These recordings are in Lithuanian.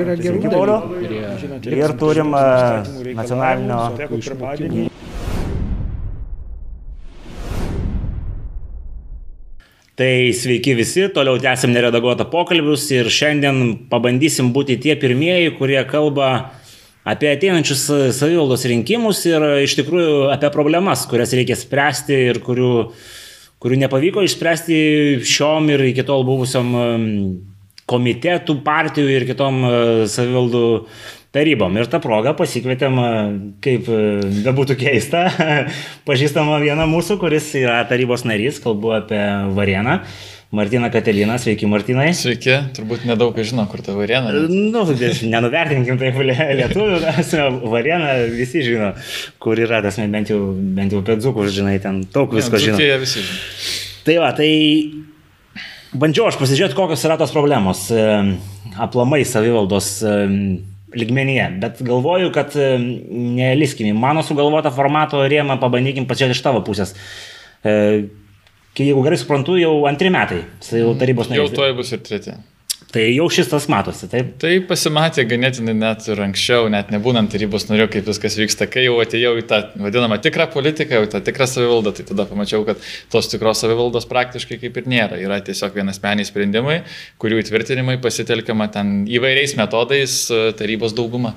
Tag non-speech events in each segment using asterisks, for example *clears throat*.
Yra gerų dalykų. Žinote, Ir turim e, nacionalinio Tai sveiki visi, toliau tęsim neredaguotą pokalbius ir šiandien pabandysim būti tie pirmieji, kurie kalba apie ateinančius savivaldos rinkimus ir iš tikrųjų apie problemas, kurias reikia spręsti ir kurių, kurių nepavyko išspręsti šiom ir iki tol buvusiom komitetų, partijų ir kitom e, savivaldų tarybom. Ir tą progą pasikvietėm, e, kaip e, bebūtų keista, *laughs* pažįstamą vieną mūsų, kuris yra tarybos narys, kalbu apie Varieną. Martina Kateliną, sveiki Martinai. Sveiki, turbūt nedaug kas žino, kur ta variena. Nu, bet nenuvertinkim taip lie- lietuvių, Varieną visi žino, kur yra, tas bent jau, bent jau pedzukus, žinai, ten daug visko žino. Dzūkija visi žino. Tai va, tai bandžiau aš pasižiūrėti, kokios yra tos problemos e, aplamai savivaldos e, lygmenyje, bet galvoju, kad e, neliskim į mano sugalvotą formato rėmą, pabandykim pažiūrėti iš tavo pusės. Kai Jeigu gerai suprantu, jau antri metai savivaldos tarybos Jau narys. tuoj bus ir treti. Tai jau šis tas matosi, taip? Tai pasimatė ganėtinai net ir anksčiau, net nebūnant tarybos nariu, kaip viskas vyksta. Kai jau atėjau į tą vadinamą tikrą politiką, jau tą tikrą savivaldą, tai tada pamačiau, kad tos tikros savivaldos praktiškai kaip ir nėra. Yra tiesiog vienasmeniai sprendimai, kurių įtvirtinimai pasitelkiama ten įvairiais metodais e, tarybos dauguma.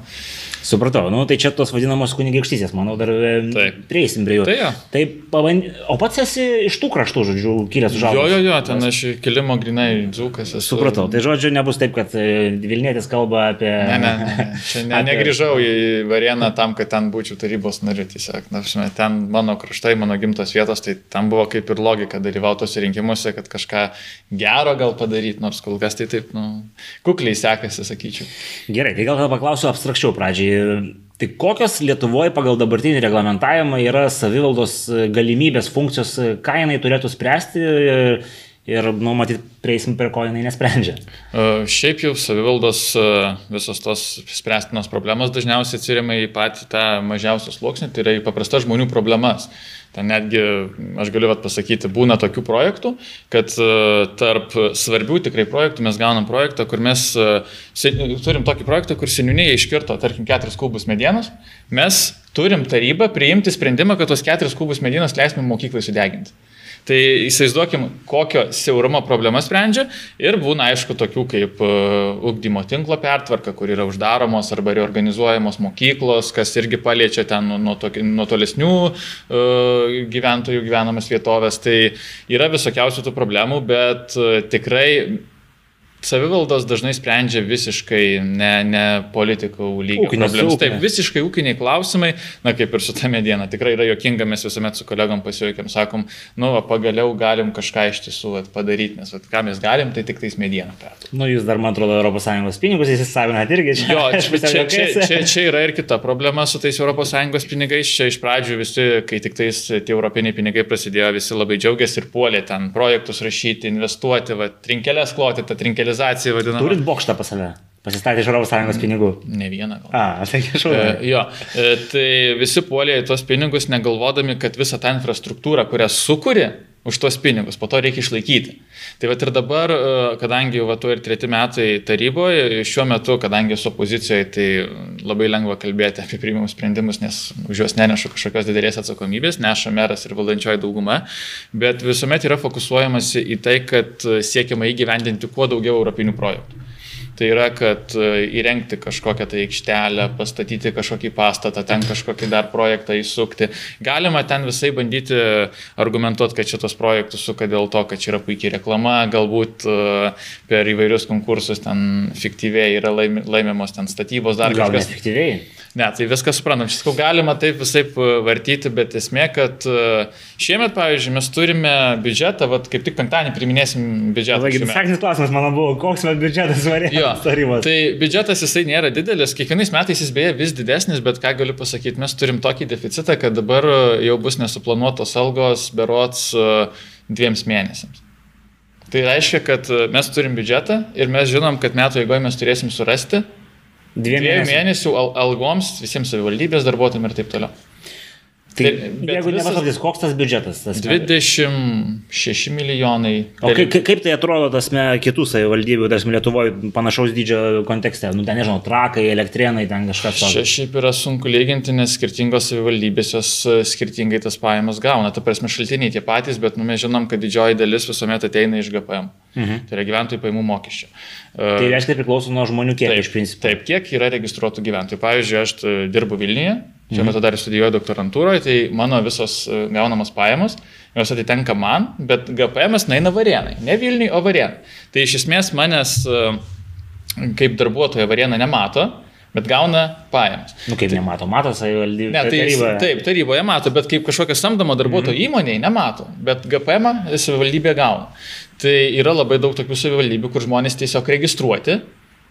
Supratau, nu, tai čia tos vadinamos kunigaikštysės, manau, dar e, Taip. prieisim prie jų. Tai jo. Tai pabandy... O pats esi iš tų kraštų, žodžiu, kilęs užaugęs. Jo, jo, jo, ten aš kilimo grinai dzūkas esu. Supratau, tai žodžiu, nebus taip, kad e, Vilnietis kalba apie... Ne, ne, ne. Čia ne, Apie- negrįžau į Varieną tam, kad ten būčiau tarybos nariu tiesiog. Na, prasme, ten mano kraštai, mano gimtos vietos, tai tam buvo kaip ir logika dalyvauti tose rinkimuose, kad kažką gero gal padaryti, nors kol kas tai taip, nu, kukliai sekasi, sakyčiau. Gerai, tai gal tada paklausiu abstrakčiau pradžiai. Tai kokios Lietuvoje pagal dabartinį reglamentavimą yra savivaldos e, galimybės, funkcijos, e, ką jinai turėtų spręsti ir, nu, matyt, prieisim prie ko jinai nesprendžia. E, Šiaip jau savivaldos e, visos tos spręstinos problemos dažniausiai atsiriama į patį tą mažiausią sluoksnį, tai yra į paprastas žmonių problemas. Ten netgi, aš galiu vat pasakyti, būna tokių projektų, kad e, tarp svarbių tikrai projektų mes gaunam projektą, kur mes turim tokį projektą, kur seniūnėje iškirto, tarkim, 4 kubus medienos, mes turim tarybą priimti sprendimą, kad tos 4 kubus medienos leisime mokyklai sudeginti. Tai įsivaizduokim, kokio siaurumo problemą sprendžia ir būna aišku tokių kaip e, ugdymo tinklo pertvarka, kur yra uždaromos arba reorganizuojamos mokyklos, kas irgi paliečia ten nuo, toki- nuo tolesnių uh, gyventojų gyvenamas vietovės. Tai yra visokiausių tų problemų, bet uh, tikrai savivaldos dažnai sprendžia visiškai ne, ne politikų lygio Ūkinės, problemas. Taip, visiškai ūkiniai klausimai, na kaip ir su ta mediena, tikrai yra jokinga, mes visuomet su kolegom pasijuokėm, sakom, nu, va, pagaliau galim kažką iš tiesų vat, padaryti, nes vat, ką mes galim, tai tik tais medieną perduoti. Nu, jūs dar, man atrodo, ES pinigus įsisavinat irgi čia. Jo, čia, *laughs* čia, čia, čia, čia yra ir kita problema su tais ES pinigais. Čia iš pradžių visi, kai tik tais tie europiniai pinigai prasidėjo, visi labai džiaugiasi ir puolė ten projektus rašyti, investuoti, va, trinkelės kloti, tą trinkelizaciją vadinamą. Turit bokštą pas save. Pasistatė iš ES pinigų. Ne vieną gal. A, tai kažkaip. E, jo, e, tai visi puolė į tos pinigus, negalvodami, kad visą tą infrastruktūrą, kurią sukūrė už tos pinigus, po to reikia išlaikyti. Tai va ir dabar, e, kadangi va tu ir treti metai taryboje, šiuo metu, kadangi esu opozicijoje, tai labai lengva kalbėti apie priimamus sprendimus, nes už juos nenešu kažkokios didelės atsakomybės, neša meras ir valdančioji dauguma, bet visuomet yra fokusuojamasi į tai, kad siekiama įgyvendinti kuo daugiau europinių projektų. Tai yra, kad e, įrengti kažkokią tai aikštelę, pastatyti kažkokį pastatą, ten kažkokį dar projektą įsukti. Galima ten visai bandyti argumentuoti, kad šitos projektus suka dėl to, kad čia yra puikiai reklama, galbūt e, per įvairius konkursus ten fiktyviai yra laimi- laimimos ten statybos, dar Gal kažkas. neefektyviai. Ne, tai viskas suprantam. Šis sakau, galima taip visai vartyti, bet esmė, kad e, šiemet, pavyzdžiui, mes turime biudžetą, vat, kaip tik penktadienį priminėsim biudžetą. Sekantis klausimas mano buvo, koks man biudžetas variantas tai biudžetas jisai nėra didelis, kiekvienais metais jis beje vis didesnis, bet ką galiu pasakyti, mes turim tokį deficitą, kad dabar e, jau bus nesuplanuotos algos berots e, dviems mėnesiams. Tai reiškia, kad e, mes turim biudžetą ir mes žinom, kad metų eigoje mes turėsim surasti dviejų mėnesių. mėnesių al algoms visiems savivaldybės darbuotojams ir taip toliau. Tai, tai jeigu visas... nepasakytis, koks tas biudžetas? Tas 26 milijonai. O kaip, kaip tai atrodo tas me, kitų savivaldybių, tarsi Lietuvoje panašaus dydžio kontekste? Nu, ten nežinau, trakai, elektrienai, ten kažkas. Čia šiaip yra sunku lyginti, nes skirtingos savivaldybės jos e, skirtingai tas pajamas gauna. Ta prasme, šaltiniai tie patys, bet nu, mes žinom, kad didžioji dalis visuomet ateina iš GPM. Mhm. Tai yra gyventojų pajamų mokesčio. Tai reiškia, tai priklauso nuo žmonių kiek taip, iš principo. Taip, kiek yra registruotų gyventojų. Pavyzdžiui, aš dirbu Vilniuje, Šiuo mhm. metu dar studijuoju doktorantūroje, tai mano visos e, gaunamos pajamos, jos atitenka man, bet GPM naina varienai. Ne Vilniui, o varienai. Tai iš esmės manęs e, kaip darbuotojo variena nemato, bet gauna pajamas. Nu kaip tai, nemato, mato savivaldybė. Ne, tai taryboje. Taip, taryboje mato, bet kaip kažkokią samdomą darbuotojo mhm. įmonėje nemato, bet GPM savivaldybė gauna. Tai yra labai daug tokių savivaldybių, kur žmonės tiesiog registruoti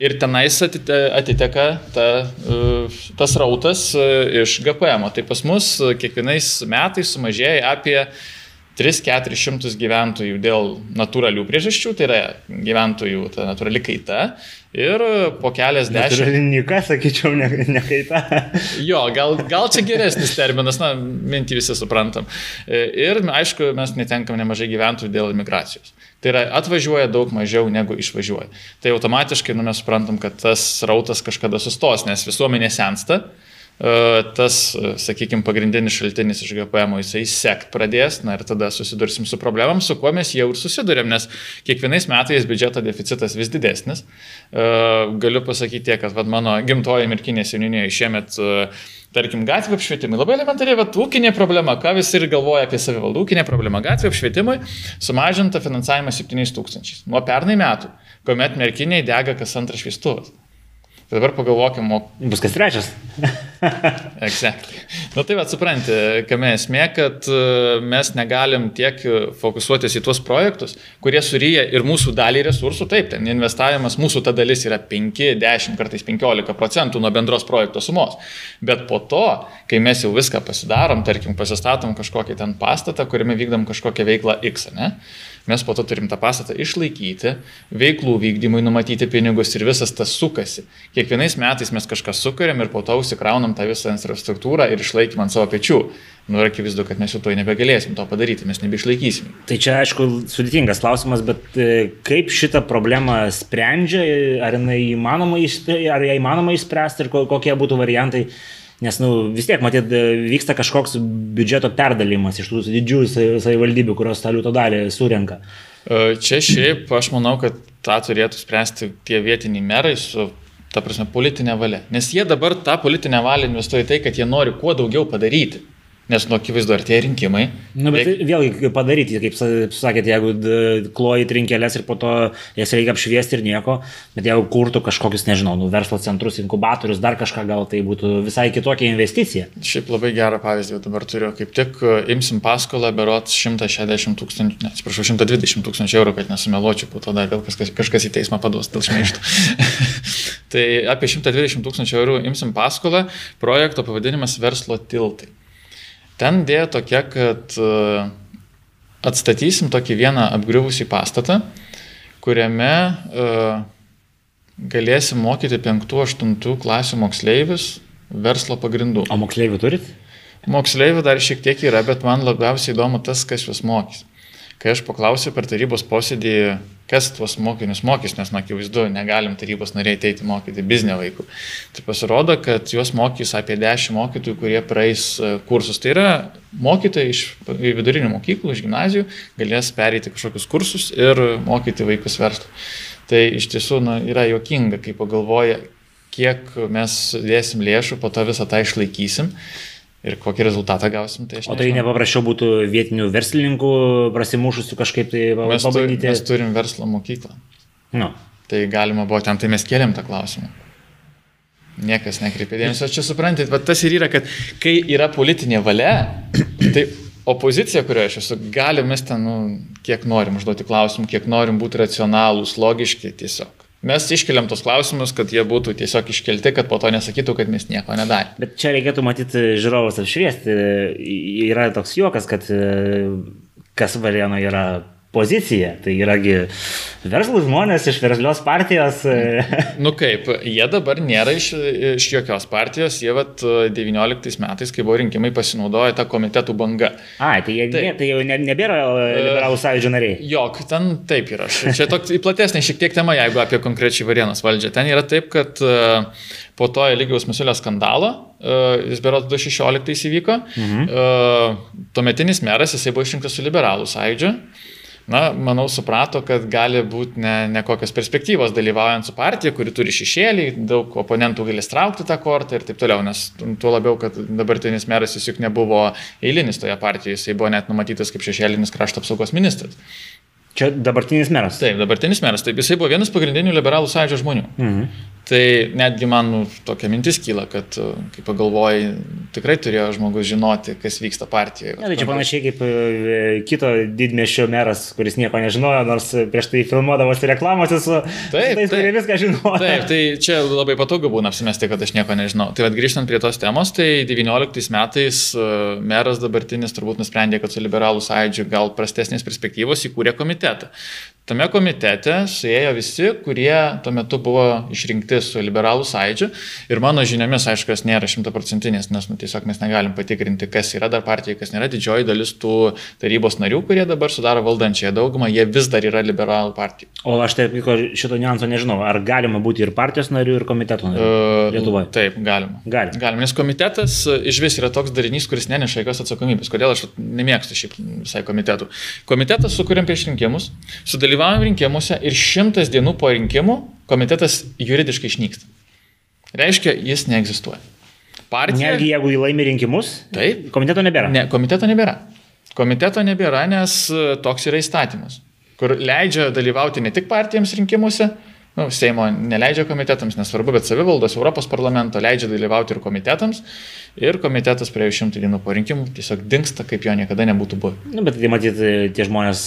Ir tenais atiteka ta, e, tas rautas e, iš GPM. O tai pas mus e, kiekvienais metais sumažėja apie 3-400 gyventojų dėl natūralių priežasčių, tai yra gyventojų ta natūrali kaita. Ir po kelias dešimt. Natūralinį, sakyčiau, ne, ne kaita. *laughs* jo, gal, gal čia geresnis terminas, na, mintį visi suprantam. Ir aišku, mes netenkam nemažai gyventojų dėl imigracijos. Tai yra atvažiuoja daug mažiau negu išvažiuoja. Tai automatiškai nu, mes suprantam, kad tas rautas kažkada sustos, nes visuomenė sensta, e, tas, e, sakykime, pagrindinis šaltinis iš GPM jisai sekt pradės, na ir tada susidursim su problemam, su kuo mes jau ir susidurėm, nes kiekvienais metais biudžeto deficitas vis didesnis. E, galiu pasakyti tiek, kad vad, mano gimtoji mirkinė seninėje šiemet tarkim, gatvių apšvietimui. Labai elementariai, bet ūkinė problema, ką visi ir galvoja apie savivaldą, ūkinė problema gatvių apšvietimui sumažinta finansavimas 7 tūkstančiais. Nuo pernai metų, kuomet merkiniai dega kas antras šviestuvas. Tai dabar pagalvokim, o... Bus kas trečias. *laughs* exactly. Na nu, tai vad supranti, kame esmė, kad e, mes negalim tiek fokusuotis į tuos projektus, kurie suryja ir mūsų dalį resursų. Taip, ten investavimas, mūsų ta dalis yra 5, 10, kartais 15 procentų nuo bendros projekto sumos. Bet po to, kai mes jau viską pasidarom, tarkim, pasistatom kažkokį ten pastatą, kuriame vykdom kažkokią veiklą X, ne? Mes po to turim tą pastatą išlaikyti, veiklų vykdymui numatyti pinigus ir visas tas sukasi. Kiekvienais metais mes kažką sukuriam ir po to užsikraunam tą visą infrastruktūrą ir išlaikymą ant savo pečių. Nu, ir akivaizdu, kad mes jau to nebegalėsim to padaryti, mes nebeišlaikysim. Tai čia, aišku, sudėtingas klausimas, bet e, kaip šitą problemą sprendžia, ar, įmanoma, ar ją įmanoma išspręsti ir kokie būtų variantai? Nes nu, vis tiek, matyt, vyksta kažkoks biudžeto perdalimas iš tų didžiųjų savivaldybių, kurios tą liūto dalį surenka. E, čia šiaip aš manau, kad tą turėtų spręsti tie vietiniai merai su, ta prasme, politinė valia. Nes jie dabar tą politinę valią investuoja į tai, kad jie nori kuo daugiau padaryti. Nes nuo akivaizdu artėja rinkimai. Na, nu, bet Reik... vėlgi padaryti, kaip sakėte, jeigu kloji trinkelės ir po to jas reikia apšviesti ir nieko, bet jeigu kurtų kažkokius, nežinau, nu, verslo centrus, inkubatorius, dar kažką, gal tai būtų visai kitokia investicija. Šiaip labai gerą pavyzdį dabar turiu. Kaip tik e, imsim paskolą, berot 160 tūkstančių, ne, atsiprašau, 120 tūkstančių eurų, kad nesumeluočiau, po to dar vėl kažkas, kažkas į teismą paduos dėl šmeišto. *laughs* tai apie 120 tūkstančių eurų imsim paskolą, projekto pavadinimas verslo tiltai. Ten dėja tokia, kad e, atstatysim tokį vieną apgriuvusį pastatą, kuriame uh, galėsim mokyti 5-8 klasių moksleivius verslo pagrindų. O moksleivių turit? Moksleivių dar šiek tiek yra, bet man labiausiai įdomu tas, kas juos mokys. Kai aš paklausiau per tarybos posėdį, kas tuos mokinius mokys, nes, na, akivaizdu, negalim tarybos nariai ateiti mokyti biznio vaikų. Tai pasirodo, kad juos mokys apie 10 mokytojų, kurie praeis e, kursus. Tai yra mokytojai iš vidurinių mokyklų, iš gimnazijų, galės pereiti kažkokius kursus ir mokyti vaikus verslą. Tai iš tiesų na, yra jokinga, kai pagalvoja, kiek mes dėsim lėšų, po to visą tą išlaikysim ir kokį rezultatą gausim. Tai o tai nepaprasčiau būtų vietinių verslininkų prasimušusių kažkaip tai mes pabandyti. Tu, mes turim verslo mokyklą. Nu. Tai galima buvo ten, tai mes kėlėm tą klausimą. Niekas nekreipė dėmesio. Čia suprantate, bet tas ir yra, kad kai yra politinė valia, tai opozicija, kurioje aš esu, galim mes ten, nu, kiek norim užduoti klausimų, kiek norim būti racionalūs, logiški tiesiog. Mes iškeliam tos klausimus, kad jie būtų tiesiog iškelti, kad po to nesakytų, kad mes nieko nedarėme. Bet čia reikėtų matyti žiūrovus apšviesti. Yra toks juokas, kad kas Varėno yra pozicija. Tai yragi verslų žmonės iš verslios partijos. Nu kaip, jie dabar nėra iš, iš jokios partijos, jie vat 19 metais, kai buvo rinkimai, pasinaudojo tą komitetų bangą. A, tai jie taip. tai jau ne, nebėra liberalų sąjūdžio nariai. Jok, ten taip yra. Čia toks platesnė šiek tiek tema, jeigu apie konkrečiai Varienos valdžią. Ten yra taip, kad po to Eligiaus Masiulio skandalo, jis berotų 2016 įvyko, mhm. tuometinis meras, jisai buvo išrinktas su liberalų sąjūdžiu na, manau, suprato, kad gali būti ne, ne kokios perspektyvos dalyvaujant su partija, kuri turi šešėlį, daug oponentų galės traukti tą kortą ir taip toliau, nes tuo labiau, kad dabartinis meras jis juk nebuvo eilinis toje partijoje, jisai buvo net numatytas kaip šešėlinis krašto apsaugos ministras. Čia dabartinis meras. Taip, dabartinis meras. Taip, jisai buvo vienas pagrindinių liberalų sąjūdžio žmonių. Mhm. Tai netgi man nu, tokia mintis kyla, kad, e, kai pagalvojai, tikrai turėjo žmogus žinoti, kas vyksta partijoje. Ja, tai čia panašiai kaip e, kito didmešio meras, kuris nieko nežinojo, nors prieš tai filmuodavosi reklamose su taip, tais, kurie viską žinojo. Taip, tai čia labai patogu būna apsimesti, kad aš nieko nežinau. Tai vad grįžtant prie tos temos, tai 19 metais e, meras dabartinis turbūt nusprendė, kad su liberalų sąjūdžiu gal prastesnės perspektyvos įkūrė komitetą. Tame komitete suėjo visi, kurie tuo metu buvo išrinkti su liberalų sąjūdžiu. Ir mano žiniomis, aišku, jos nėra šimtaprocentinės, nes nu, tiesiog mes negalim patikrinti, kas yra dar partija, kas nėra. Didžioji dalis tų tarybos narių, kurie dabar sudaro valdančiąją daugumą, jie vis dar yra liberalų partija. O aš taip, šito niuanso nežinau, ar galima būti ir partijos narių, ir komiteto narių uh, Lietuvoje? Taip, galima. Galima. Galima, nes komitetas e, iš vis yra toks darinys, kuris neneša jokios atsakomybės. Kodėl aš nemėgstu šiaip visai komitetų? Komitetas sukūrėm prieš rinkimus, sudalyvavome dalyvaujam rinkimuose ir šimtas dienų po rinkimų komitetas juridiškai išnyksta. Reiškia, jis neegzistuoja. Partija. Netgi jeigu jį laimi rinkimus, taip. Komiteto nebėra. Ne, komiteto nebėra. Komiteto nebėra, nes e, toks yra įstatymas, kur leidžia dalyvauti ne tik partijams rinkimuose, nu, Seimo neleidžia komitetams, nesvarbu, bet savivaldos Europos parlamento leidžia dalyvauti ir komitetams. Ir komitetas prie šimtų dienų po rinkimų tiesiog dinksta, kaip jo niekada nebūtų buvę. Na, nu, bet tai matyti, tie žmonės,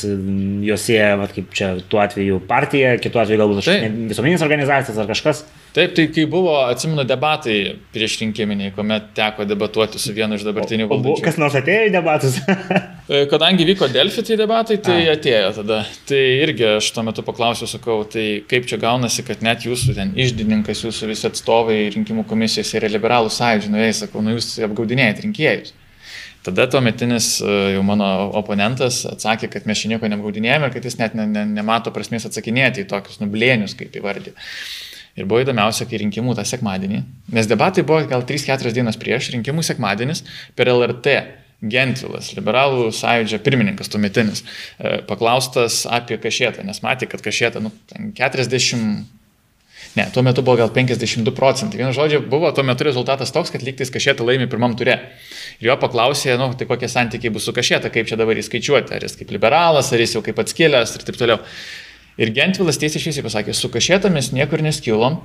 juos sieja, kaip čia tuo atveju partija, kitu atveju galbūt visuomeninės organizacijos ar kažkas. Taip, tai kai buvo, atsimenu, debatai prieš rinkiminiai, kuomet teko debatuoti su vienu iš dabartinių valdžių. Kas nors atėjo į debatus? *laughs* E, kadangi vyko Delfi tai debatai, tai A. atėjo tada. Tai irgi aš tuo metu paklausiau, sakau, tai kaip čia gaunasi, kad net jūsų ten išdininkas, jūsų visi atstovai rinkimų komisijos yra liberalų sąjūdžių, nu, jie sakau, nu jūs apgaudinėjate rinkėjus. Tada tuometinis e, jau mano oponentas atsakė, kad mes čia nieko neapgaudinėjame ir kad jis net ne, ne, nemato prasmės atsakinėti į tokius nublėnius, kaip įvardė. Ir buvo įdomiausia, kai rinkimų tą sekmadienį, nes debatai buvo gal 3-4 dienas prieš rinkimų sekmadienis per LRT. Gentvilas, liberalų sąjūdžio pirmininkas tuometinis, e, paklaustas apie kašėtą, nes matė, kad kašėta nu, 40, ne, tuo metu buvo gal 52 procentai. Vienu žodžiu, buvo tuo metu rezultatas toks, kad lygtais kašėta laimi pirmam turė. Ir jo paklausė, nu, tai kokie santykiai bus su kašėta, kaip čia dabar įskaičiuoti, ar jis kaip liberalas, ar jis jau kaip atskėlęs ir taip toliau. Ir Gentvilas tiesiai šviesiai pasakė, su kašėtomis niekur neskilom,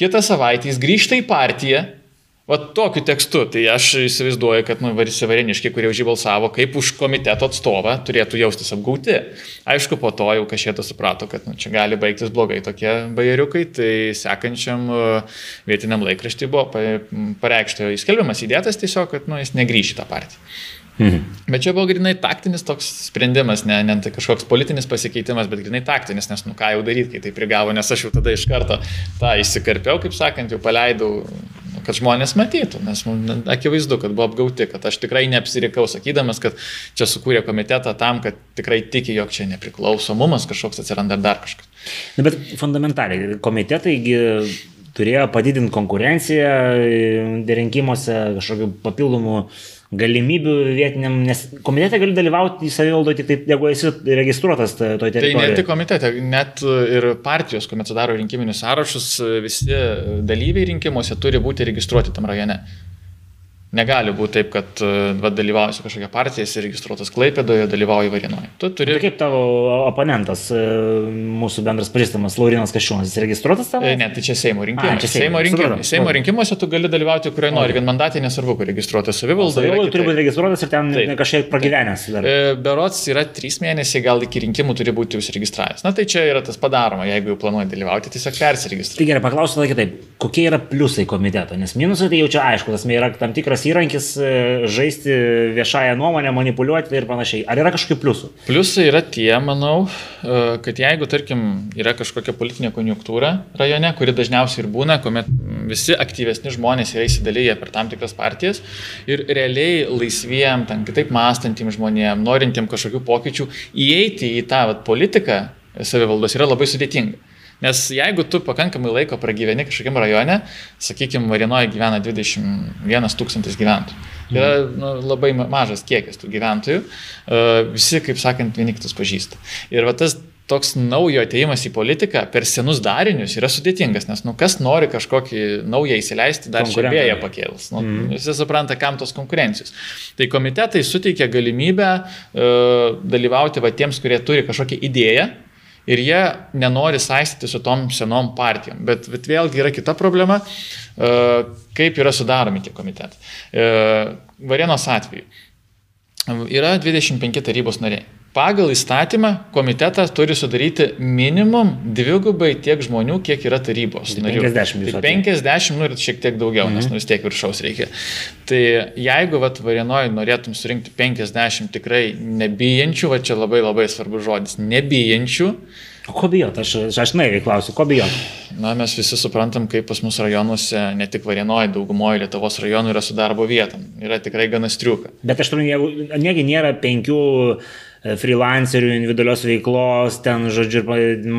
kitą savaitę jis grįžta į partiją, va tokiu tekstu, tai aš įsivaizduoju, kad nu, variniški, kurie už jį balsavo, kaip už komiteto atstovą, turėtų jaustis apgauti. Aišku, po to jau kašėtas suprato, kad nu, čia gali baigtis blogai tokie bajeriukai, tai sekančiam uh, vietiniam laikraštį buvo pareikšta įskelbimas įdėtas tiesiog, kad nu, jis negrįš į tą partiją. Mhm. Bet čia buvo grinai taktinis toks sprendimas, ne, ne tai kažkoks politinis pasikeitimas, bet grinai taktinis, nes nu ką jau daryti, kai tai prigavo, nes aš jau tada iš karto tą įsikarpiau, kaip sakant, jau paleidau kad žmonės matytų, nes akivaizdu, kad buvo apgauti, kad aš tikrai neapsirikau sakydamas, kad čia sukūrė komitetą tam, kad tikrai tiki, jog čia nepriklausomumas kažkoks atsiranda ar dar kažkas. Na, bet fundamentaliai, komitetai turėjo padidinti konkurenciją rinkimuose, kažkokių papildomų galimybių vietiniam, nes komitete gali dalyvauti į savivaldą tik taip, jeigu esi registruotas toje teritorijoje. Tai ne tik komitete, net ir partijos, kuomet sudaro rinkiminius sąrašus, visi dalyviai rinkimuose turi būti registruoti tam rajone. Negali būti taip, kad e, va, dalyvauji su kažkokia partija, esi registruotas Klaipėdoje, dalyvauji Varinoje. Tu turi... Tai kaip tavo oponentas, e, mūsų bendras pažįstamas Laurinas Kašiūnas, jis registruotas tavo? E, ne, tai čia Seimo rinkimai. Čia Seimo, Seimo, rinkimai. Seimo rinkimuose tu gali dalyvauti kurioje nori, vienmandatė nesvarbu, kur registruotas savivalda. Savivalda turi būti registruotas ir ten taip. kažkiek pragyvenęs. Dar. Berots yra trys mėnesiai, gal iki rinkimų turi būti užsiregistravęs. Na tai čia yra tas padaroma, jeigu jau planuoji dalyvauti, tiesiog persiregistruoti. Tai gerai, paklausiu tada kitaip, kokie yra pliusai komiteto, nes minusai tai jau čia aišku, tas yra tam tikras geras įrankis e, žaisti viešąją nuomonę, manipuliuoti ir panašiai. Ar yra kažkokių pliusų? Pliusai yra tie, manau, e, kad jeigu, tarkim, yra kažkokia politinė konjunktūra rajone, kuri dažniausiai ir būna, kuomet visi aktyvesni žmonės yra įsidalyję per tam tikras partijas ir realiai laisviem, ten kitaip mąstantiem žmonėm, norintiem kažkokių pokyčių, įeiti į tą vat, politiką savivaldos yra labai sudėtinga. Nes jeigu tu pakankamai laiko pragyveni kažkokiam rajone, sakykime, Varinoje gyvena 21 tūkstantis gyventojų. Tai yra nu, labai mažas kiekis tų gyventojų, visi, kaip sakant, vieni kitus pažįsta. Ir va tas toks naujo ateimas į politiką per senus darinius yra sudėtingas, nes nu, kas nori kažkokį naują įsileisti, dar vėją pakėlus. Nu, mm. Visi supranta, kam tos konkurencijos. Tai komitetai suteikia galimybę uh, dalyvauti va tiems, kurie turi kažkokią idėją, ir jie nenori saistyti su tom senom partijom. Bet, bet vėlgi yra kita problema, e, kaip yra sudaromi tie komitetai. E, Varienos atveju yra 25 tarybos nariai. Pagal įstatymą komitetas turi sudaryti minimum dvigubai tiek žmonių, kiek yra tarybos narių. 50, tai 50, nu ir šiek tiek daugiau, mhm. nes nu, vis tiek viršaus reikia. Tai jeigu vat Varienoje norėtum surinkti 50 tikrai nebijančių, va čia labai labai svarbus žodis, nebijančių, O ko bijot? Aš, aš naiviai klausiu, ko bijot? Na, mes visi suprantam, kaip pas mus rajonuose, ne tik Varienoje, daugumoje Lietuvos rajonų yra su darbo vietom. Yra tikrai gana striuka. Bet aš turiu, negi nėra penkių E, freelancerių, individualios veiklos, ten, žodžiu,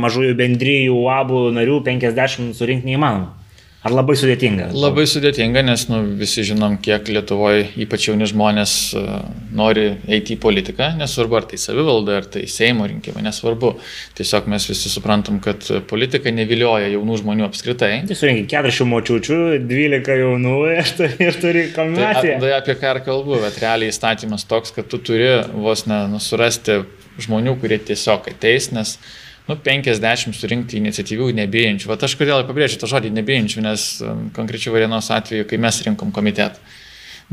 mažųjų bendryjų, UABų narių 50 surinkti neįmanoma. Ar labai sudėtinga? Labai sudėtinga, nes nu, visi žinom, kiek Lietuvoje ypač jauni žmonės uh, nori eiti į politiką, nesvarbu ar tai savivalda, ar tai Seimo rinkimai, nesvarbu. Tiesiog mes visi suprantam, kad politika nevilioja jaunų žmonių apskritai. Tai surinkai 400 močiučių, 12 jaunų ir turi, ir turi kombinaciją. Tai, tai apie ką ir kalbu, bet realiai įstatymas toks, kad tu turi vos ne nusurasti žmonių, kurie tiesiog ateis, nes uh, nu, 50 surinkti iniciatyvių nebijančių. Vat aš kodėl pabrėžiu tą žodį nebijančių, nes um, konkrečiai Varienos atveju, kai mes rinkom komitetą.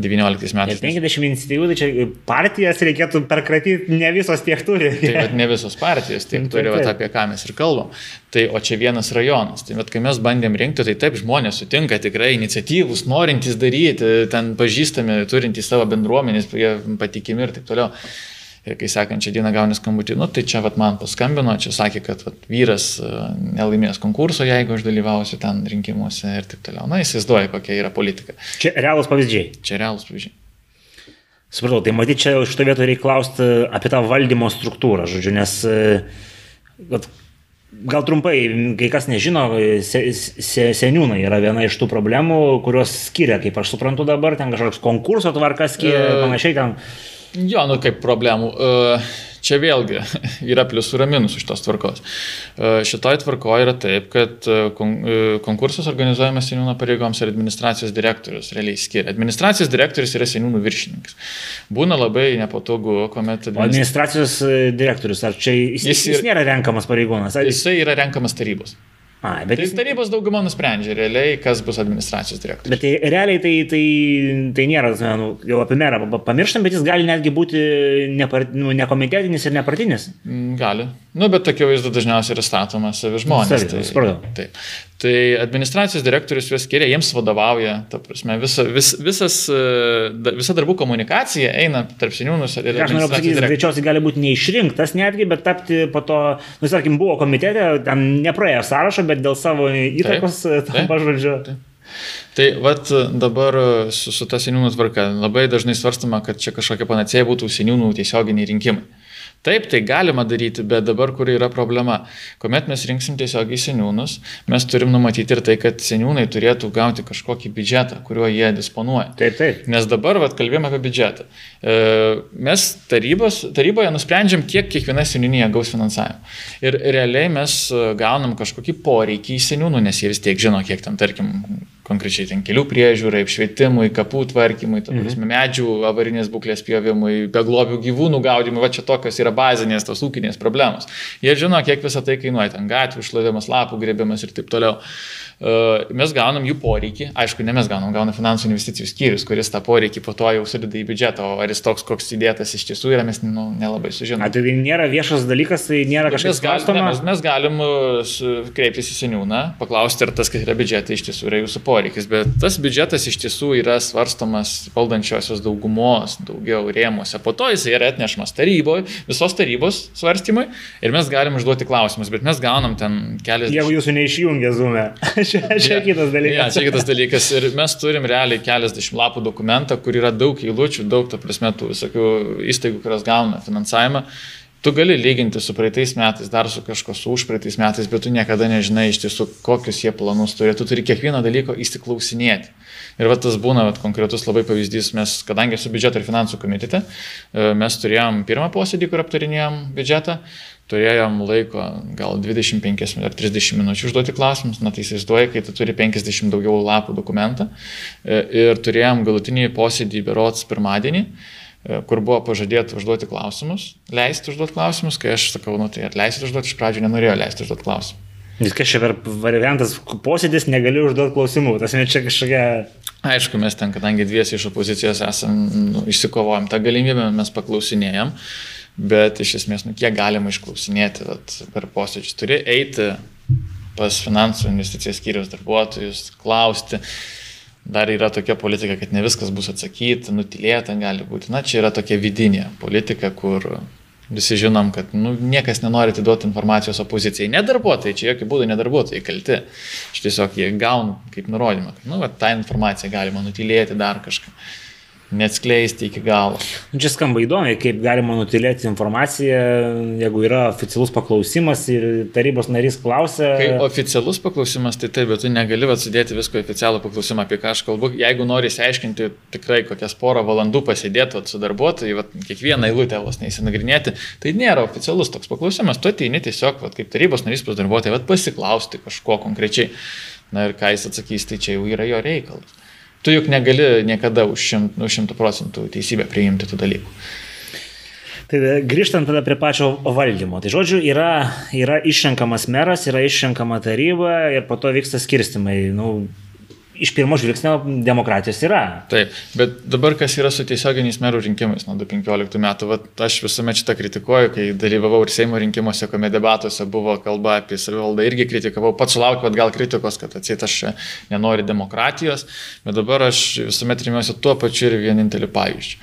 19 metais. Ir 50 iniciatyvų, tai čia partijas reikėtų perkratyti, ne visos tiek turi. Tai bet ne visos partijos tiek nu, turi, vat, apie ką mes ir kalbam. Tai o čia vienas rajonas. Tai bet kai mes bandėm rinkti, tai taip žmonės sutinka tikrai iniciatyvus, norintys daryti, ten pažįstami, turintys savo bendruomenės, patikimi ir taip toliau. Ir kai sekančią dieną gauni skambutį, nu tai čia vat, man paskambino, čia sakė, kad vat, vyras e, nelaimės konkurso, jeigu aš dalyvausiu ten rinkimuose ir taip toliau. Na, įsivaizduoja, kokia yra politika. Čia realūs pavyzdžiai. Čia realūs pavyzdžiai. Supratau, tai matyt, čia šito vietoje reikia klausti apie tą valdymo struktūrą, žodžiu, nes vat, gal trumpai, kai kas nežino, se, se, seniūnai yra viena iš tų problemų, kurios skiria, kaip aš suprantu dabar, ten kažkoks konkurso tvarkas skiria, e... panašiai ten. Jo, nu kaip problemų. E, čia vėlgi *laughs* yra pliusų ir minusų šitos tvarkos. E, šitoj tvarkoje yra taip, kad e, konkursas organizuojamas seniūno pareigoms ir administracijos direktorius realiai skiria. Administracijos direktorius yra seniūnų viršininkas. Būna labai nepatogu, kuomet... Administracijos, administracijos direktorius, ar čia jis, jis, jis nėra renkamas pareigūnas? Ar... Jisai yra renkamas tarybos. A, bet tai tarybos dauguma nusprendžia realiai, kas bus administracijos direktorius. Bet tai realiai tai, tai, tai nėra, nu, jau apie merą pamirštam, bet jis gali netgi būti nepart, nu, nekomitetinis ir nepartinis. Mm, gali. Nu, bet tokia vaizda dažniausiai yra statomas savi žmonės. Savi, tai. Taip. Tai administracijos direktorius juos skiria, jiems vadovauja, ta prasme, visa, vis, visas, e, visa darbų komunikacija eina tarp seniūnus ir administracijos. Aš noriu pasakyti, greičiausiai gali būti neišrinktas netgi, bet tapti po to, nu, tarkim, buvo komitete, ten nepraėjo sąrašo, bet dėl savo įtakos *laughs* tampa žodžiu. Taip. Tai vat dabar su, su ta seniūnų tvarka labai dažnai svarstama, kad čia kažkokia panacėja būtų seniūnų tiesioginiai rinkimai. Taip, tai galima daryti, bet dabar kur yra problema? Komet mes rinksim tiesiog į seniūnus, mes turim numatyti ir tai, kad seniūnai turėtų gauti kažkokį biudžetą, kuriuo jie disponuoja. Taip, taip. Nes dabar, vad, kalbėjome apie biudžetą. E, mes tarybos, taryboje nusprendžiam, kiek kiekviena seniūnija gaus finansavimą. Ir realiai mes gaunam kažkokį poreikį į seniūnų, nes jie vis tiek žino, kiek tam, tarkim, konkrečiai ten kelių priežiūrai, apšvietimui, kapų tvarkymui, mhm. medžių avarinės būklės pjovimui, beglobių gyvūnų gaudimui, va čia tokios yra bazinės tos ūkinės problemos. Jie žino, kiek visą tai kainuoja, ten gatvių šlavimas, lapų grėbimas ir taip toliau. Mes gaunam jų poreikį, aišku, ne mes gaunam, gauna finansų investicijų skyrius, kuris tą poreikį po to jau sudeda į biudžetą, o ar jis toks, koks įdėtas iš tiesų yra, mes nu, nelabai sužinome. Tai nėra viešas dalykas, tai nėra kažkas svarstoma. Mes, mes galim kreiptis į seniūną, paklausti, ar tas, kas yra biudžetai, iš tiesų yra jūsų poreikis, bet tas biudžetas iš tiesų yra svarstomas valdančiosios daugumos daugiau rėmuose. Po to jis yra atnešamas taryboje, visos tarybos svarstymui ir mes galim užduoti klausimus, bet mes gaunam ten kelias. Jeigu jūsų neišjungia zoomė. *laughs* čia, čia ja, kitas dalykas. Ja, čia kitas dalykas. Ir mes turim realiai keliasdešimt lapų dokumentą, kur yra daug eilučių, daug, ta prasme, tų visokių įstaigų, kurios gauna finansavimą. Tu gali lyginti su praeitais metais, dar su kažko su užpraeitais metais, bet tu niekada nežinai iš tiesų, kokius jie planus turi. Tu turi kiekvieno dalyko įsiklausinėti. Ir va tas būna va, konkretus labai pavyzdys, mes, kadangi su biudžeto ir finansų komitete, e, mes turėjom pirmą posėdį, kur aptarinėjom biudžetą, turėjom laiko gal 25 ar 30 minučių užduoti klausimus, na tai įsivaizduoji, kai tu turi 50 daugiau lapų dokumentą. E, ir turėjom galutinį posėdį berots pirmadienį kur buvo pažadėta užduoti klausimus, leisti užduoti klausimus, kai aš sakau, nu tai atleisit užduoti, iš pradžių nenorėjau leisti užduoti klausimus. Viskas čia per variantas posėdis, negaliu užduoti klausimų, tas ne čia kažkokia... Aišku, mes ten, kadangi dviesi iš opozicijos esam, nu, išsikovojom tą galimybę, mes paklausinėjom. Bet iš esmės, nu, kiek galima išklausinėti vat, per posėdžius. Turi eiti pas finansų investicijos skyrius darbuotojus, klausti. Dar yra tokia politika, kad ne viskas bus atsakyta, nutilėta gali būti. Na, čia yra tokia vidinė politika, kur visi žinom, kad nu, niekas nenori atiduoti informacijos opozicijai. Ne darbuotojai, čia jokių būdų ne darbuotojai kalti. Aš tiesiog jie gaunu kaip nurodymą, kad nu, va, tą informaciją galima nutilėti dar kažką neatskleisti iki galo. Nu, čia skamba įdomiai, kaip galima nutilėti informaciją, jeigu yra oficialus paklausimas ir tarybos narys klausia. Kai oficialus paklausimas, tai taip, bet tu negali atsudėti visko į oficialų paklausimą, apie ką aš kalbu. Jeigu nori įsiaiškinti tikrai kokias porą valandų pasėdėti su darbuotojai, vat, kiekvieną eilutę vos neįsinagrinėti, tai nėra oficialus toks paklausimas. Tu ateini tiesiog, vat, kaip tarybos narys pas darbuotojai, vat, pasiklausti kažko konkrečiai. Na ir ką jis atsakys, tai čia jau yra jo reikalas tu juk negali niekada už šimt, nu, šimtų procentų teisybę priimti tų dalykų. Tai grįžtant tada prie pačio valdymo. Tai žodžiu, yra, yra išrenkamas meras, yra išrenkama taryba ir po to vyksta skirstimai. Nu, iš pirmo žvilgsnio demokratijos yra. Taip, bet dabar kas yra su tiesioginiais merų rinkimais nuo 2015 metų, Vat aš visuomet šitą kritikuoju, kai dalyvavau ir Seimo rinkimuose, kuomet debatuose buvo kalba apie savivaldą, irgi kritikavau, pats sulaukiu atgal kritikos, kad atsit aš nenoriu demokratijos, bet dabar aš visuomet rimiuosi tuo pačiu ir vieninteliu pavyzdžiu.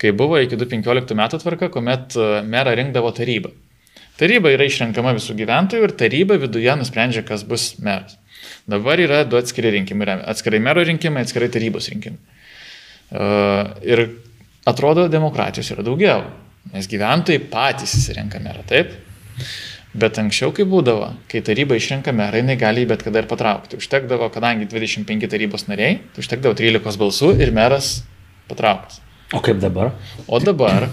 Kai buvo iki 2015 metų tvarka, kuomet e, merą rinkdavo taryba. Taryba yra išrenkama visų gyventojų ir taryba viduje nusprendžia, kas bus meras. Dabar yra du atskiri rinkimai. Atskirai mero rinkimai, atskirai tarybos rinkimai. Ir atrodo, demokratijos yra daugiau, nes gyventojai patys įsirenka merą, taip? Bet anksčiau, kai būdavo, kai taryba išrenka merą, jinai gali bet kada ir patraukti. Užtekdavo, kadangi 25 tarybos nariai, tai užtekdavo 13 balsų ir meras patrauktas. O kaip dabar? O dabar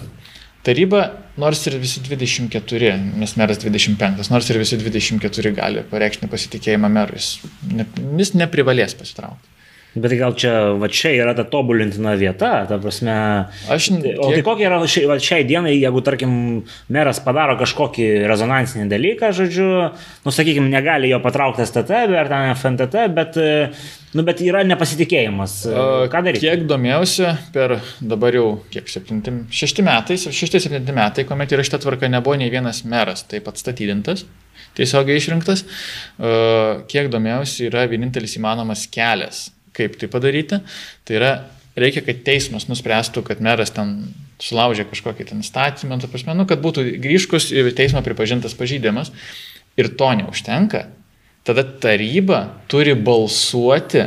Taryba, nors ir visi 24, nes meras 25, nors ir visi 24 gali pareikšti nepasitikėjimą merui, jis neprivalės pasitraukti. Bet gal čia, va čia yra ta tobulintina vieta, ta prasme. Aš. Kiek... O tai kokia yra šiai, va, šiai dienai, jeigu, tarkim, meras padaro kažkokį rezonansinį dalyką, žodžiu, nu, sakykime, negali jo patraukti STT ar ten FNTT, bet, nu, bet yra nepasitikėjimas. Ką daryti? Kiek domėjausi per dabar jau, kiek, septinti, šešti metai, šešti, septinti metai, kuomet yra šitą tvarką, nebuvo nei vienas meras taip atstatydintas tiesiogiai išrinktas, kiek domėjausi, yra vienintelis įmanomas kelias kaip tai padaryti. Tai yra, reikia, kad teismas nuspręstų, kad meras ten sulaužė kažkokį ten statymą, ta prasme, nu, kad būtų grįžkus į teismą pripažintas pažydimas. Ir to neužtenka. Tada taryba turi balsuoti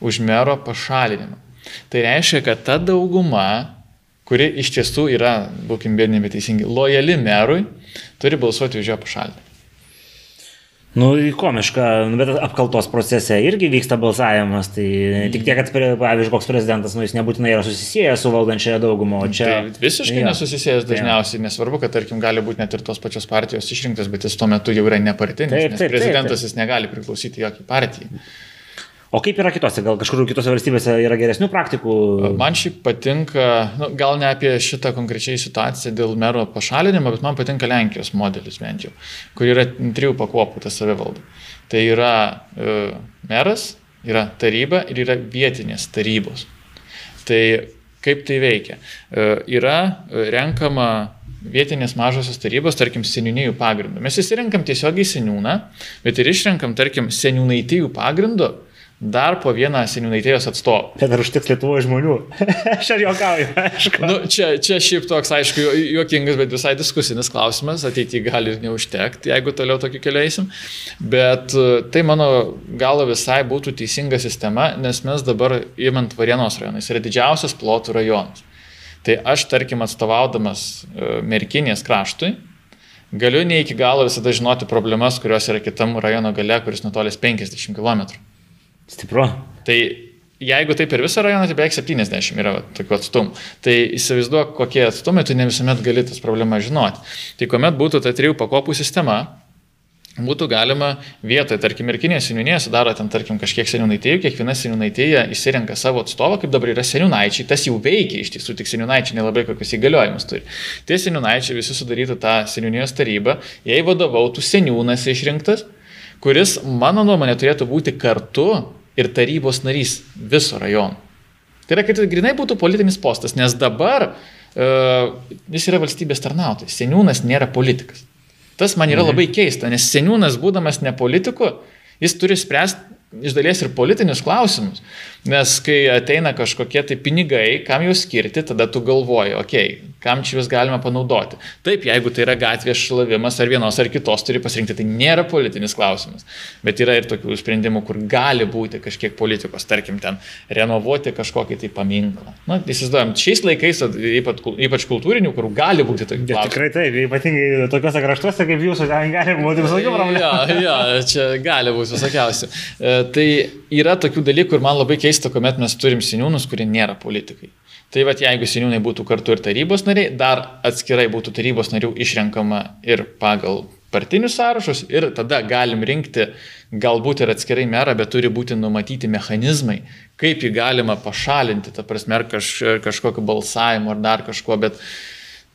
už mero pašalinimą. Tai reiškia, kad ta dauguma, kuri iš tiesų yra, būkim bėdini, bet teisingi, lojali merui, turi balsuoti už jo pašalinimą. Nu, komiška, nu, bet apkaltos procese irgi vyksta balsavimas, tai mm. tik tiek, kad, pavyzdžiui, koks prezidentas, nu, jis nebūtinai yra susisėjęs su valdančiaja dauguma, o čia... Tai visiškai ja. nesusisėjęs dažniausiai, nesvarbu, kad, tarkim, gali būti net ir tos pačios partijos išrinktas, bet jis tuo metu jau yra nepartinis, taip, taip, nes prezidentas taip, taip. jis negali priklausyti jokiai partijai. O kaip yra kitose, gal kažkur kitose valstybėse yra geresnių praktikų? Man šiaip patinka, nu, gal ne apie šitą konkrečiai situaciją dėl mero pašalinimo, bet man patinka Lenkijos modelis bent jau, kur yra trijų pakopų ta savivalda. Tai yra e, meras, yra taryba ir yra vietinės tarybos. Tai kaip tai veikia? E, yra renkama vietinės mažosios tarybos, tarkim, seniūnijų pagrindų. Mes įsirenkam tiesiogiai seniūną, bet ir išrenkam, tarkim, seniūnaitijų pagrindų dar po vieną seniūnaitėjos atstovą. Bet ar užtiks Lietuvoje žmonių? *laughs* Aš ar juokauju, aišku. Nu, čia, čia šiaip toks, aišku, juokingas, bet visai diskusinis klausimas, ateityje gali ir neužtekti, jeigu toliau tokį keliaisim. Bet e, tai mano galo visai būtų teisinga sistema, nes mes dabar įmant Varienos rajonais yra didžiausias plotų rajonas. Tai aš, tarkim, atstovaudamas e, Merkinės kraštui, galiu ne iki galo visada žinoti problemas, kurios yra kitam rajono gale, kuris nutolęs 50 km. Stipru. Tai jeigu taip per visą rajoną, tai beveik 70 yra tokių atstumų. Tai įsivaizduok, kokie atstumai, tu ne visuomet gali tas problemas žinoti. Tai kuomet būtų ta trijų pakopų sistema, būtų galima vietoje, tarkim, ir kinės seniūnėje sudaro ten, tarkim, kažkiek seniūnaitėjų, kiekviena seniūnaitėje įsirenka savo atstovą, kaip dabar yra seniūnaičiai, tas jau veikia iš tiesų, tik seniūnaičiai nelabai kokius įgaliojimus turi. Tie seniūnaičiai visi sudarytų tą seniūnijos tarybą, jai vadovautų seniūnas išrinktas, kuris, mano nuomonė, turėtų būti kartu ir tarybos narys viso rajono. Tai yra, kad grinai būtų politinis postas, nes dabar uh, jis yra valstybės tarnautojas, seniūnas nėra politikas. Tas man yra mhm. labai keista, nes seniūnas, būdamas ne politiku, jis turi spręsti iš dalies ir politinius klausimus. Nes kai ateina kažkokie tai pinigai, kam juos skirti, tada tu galvoji, okei, okay, kam čia juos galima panaudoti. Taip, jeigu tai yra gatvės šlavimas ar vienos ar kitos turi pasirinkti, tai nėra politinis klausimas. Bet yra ir tokių sprendimų, kur gali būti kažkiek politikos, tarkim, ten renovuoti kažkokį tai paminklą. Na, įsivaizduojam, šiais laikais, ypač, ypač kultūrinių, kur gali būti tokių klausimų. Tikrai taip, ypatingai tokiuose kraštuose kaip jūsų, ten gali būti visokių problemų. Ja, ja, čia gali būti visokiausių. E, tai yra tokių dalykų ir man labai keista, kuomet mes turim seniūnus, kurie nėra politikai. Tai vad jeigu seniūnai būtų kartu ir tarybos nariai, dar atskirai būtų tarybos narių išrenkama ir pagal partinius sąrašus ir tada galim rinkti galbūt ir atskirai merą, bet turi būti numatyti mechanizmai, kaip jį galima pašalinti, ta prasme, ar kaž, kažkokiu balsavimu ar dar kažkuo, bet uh,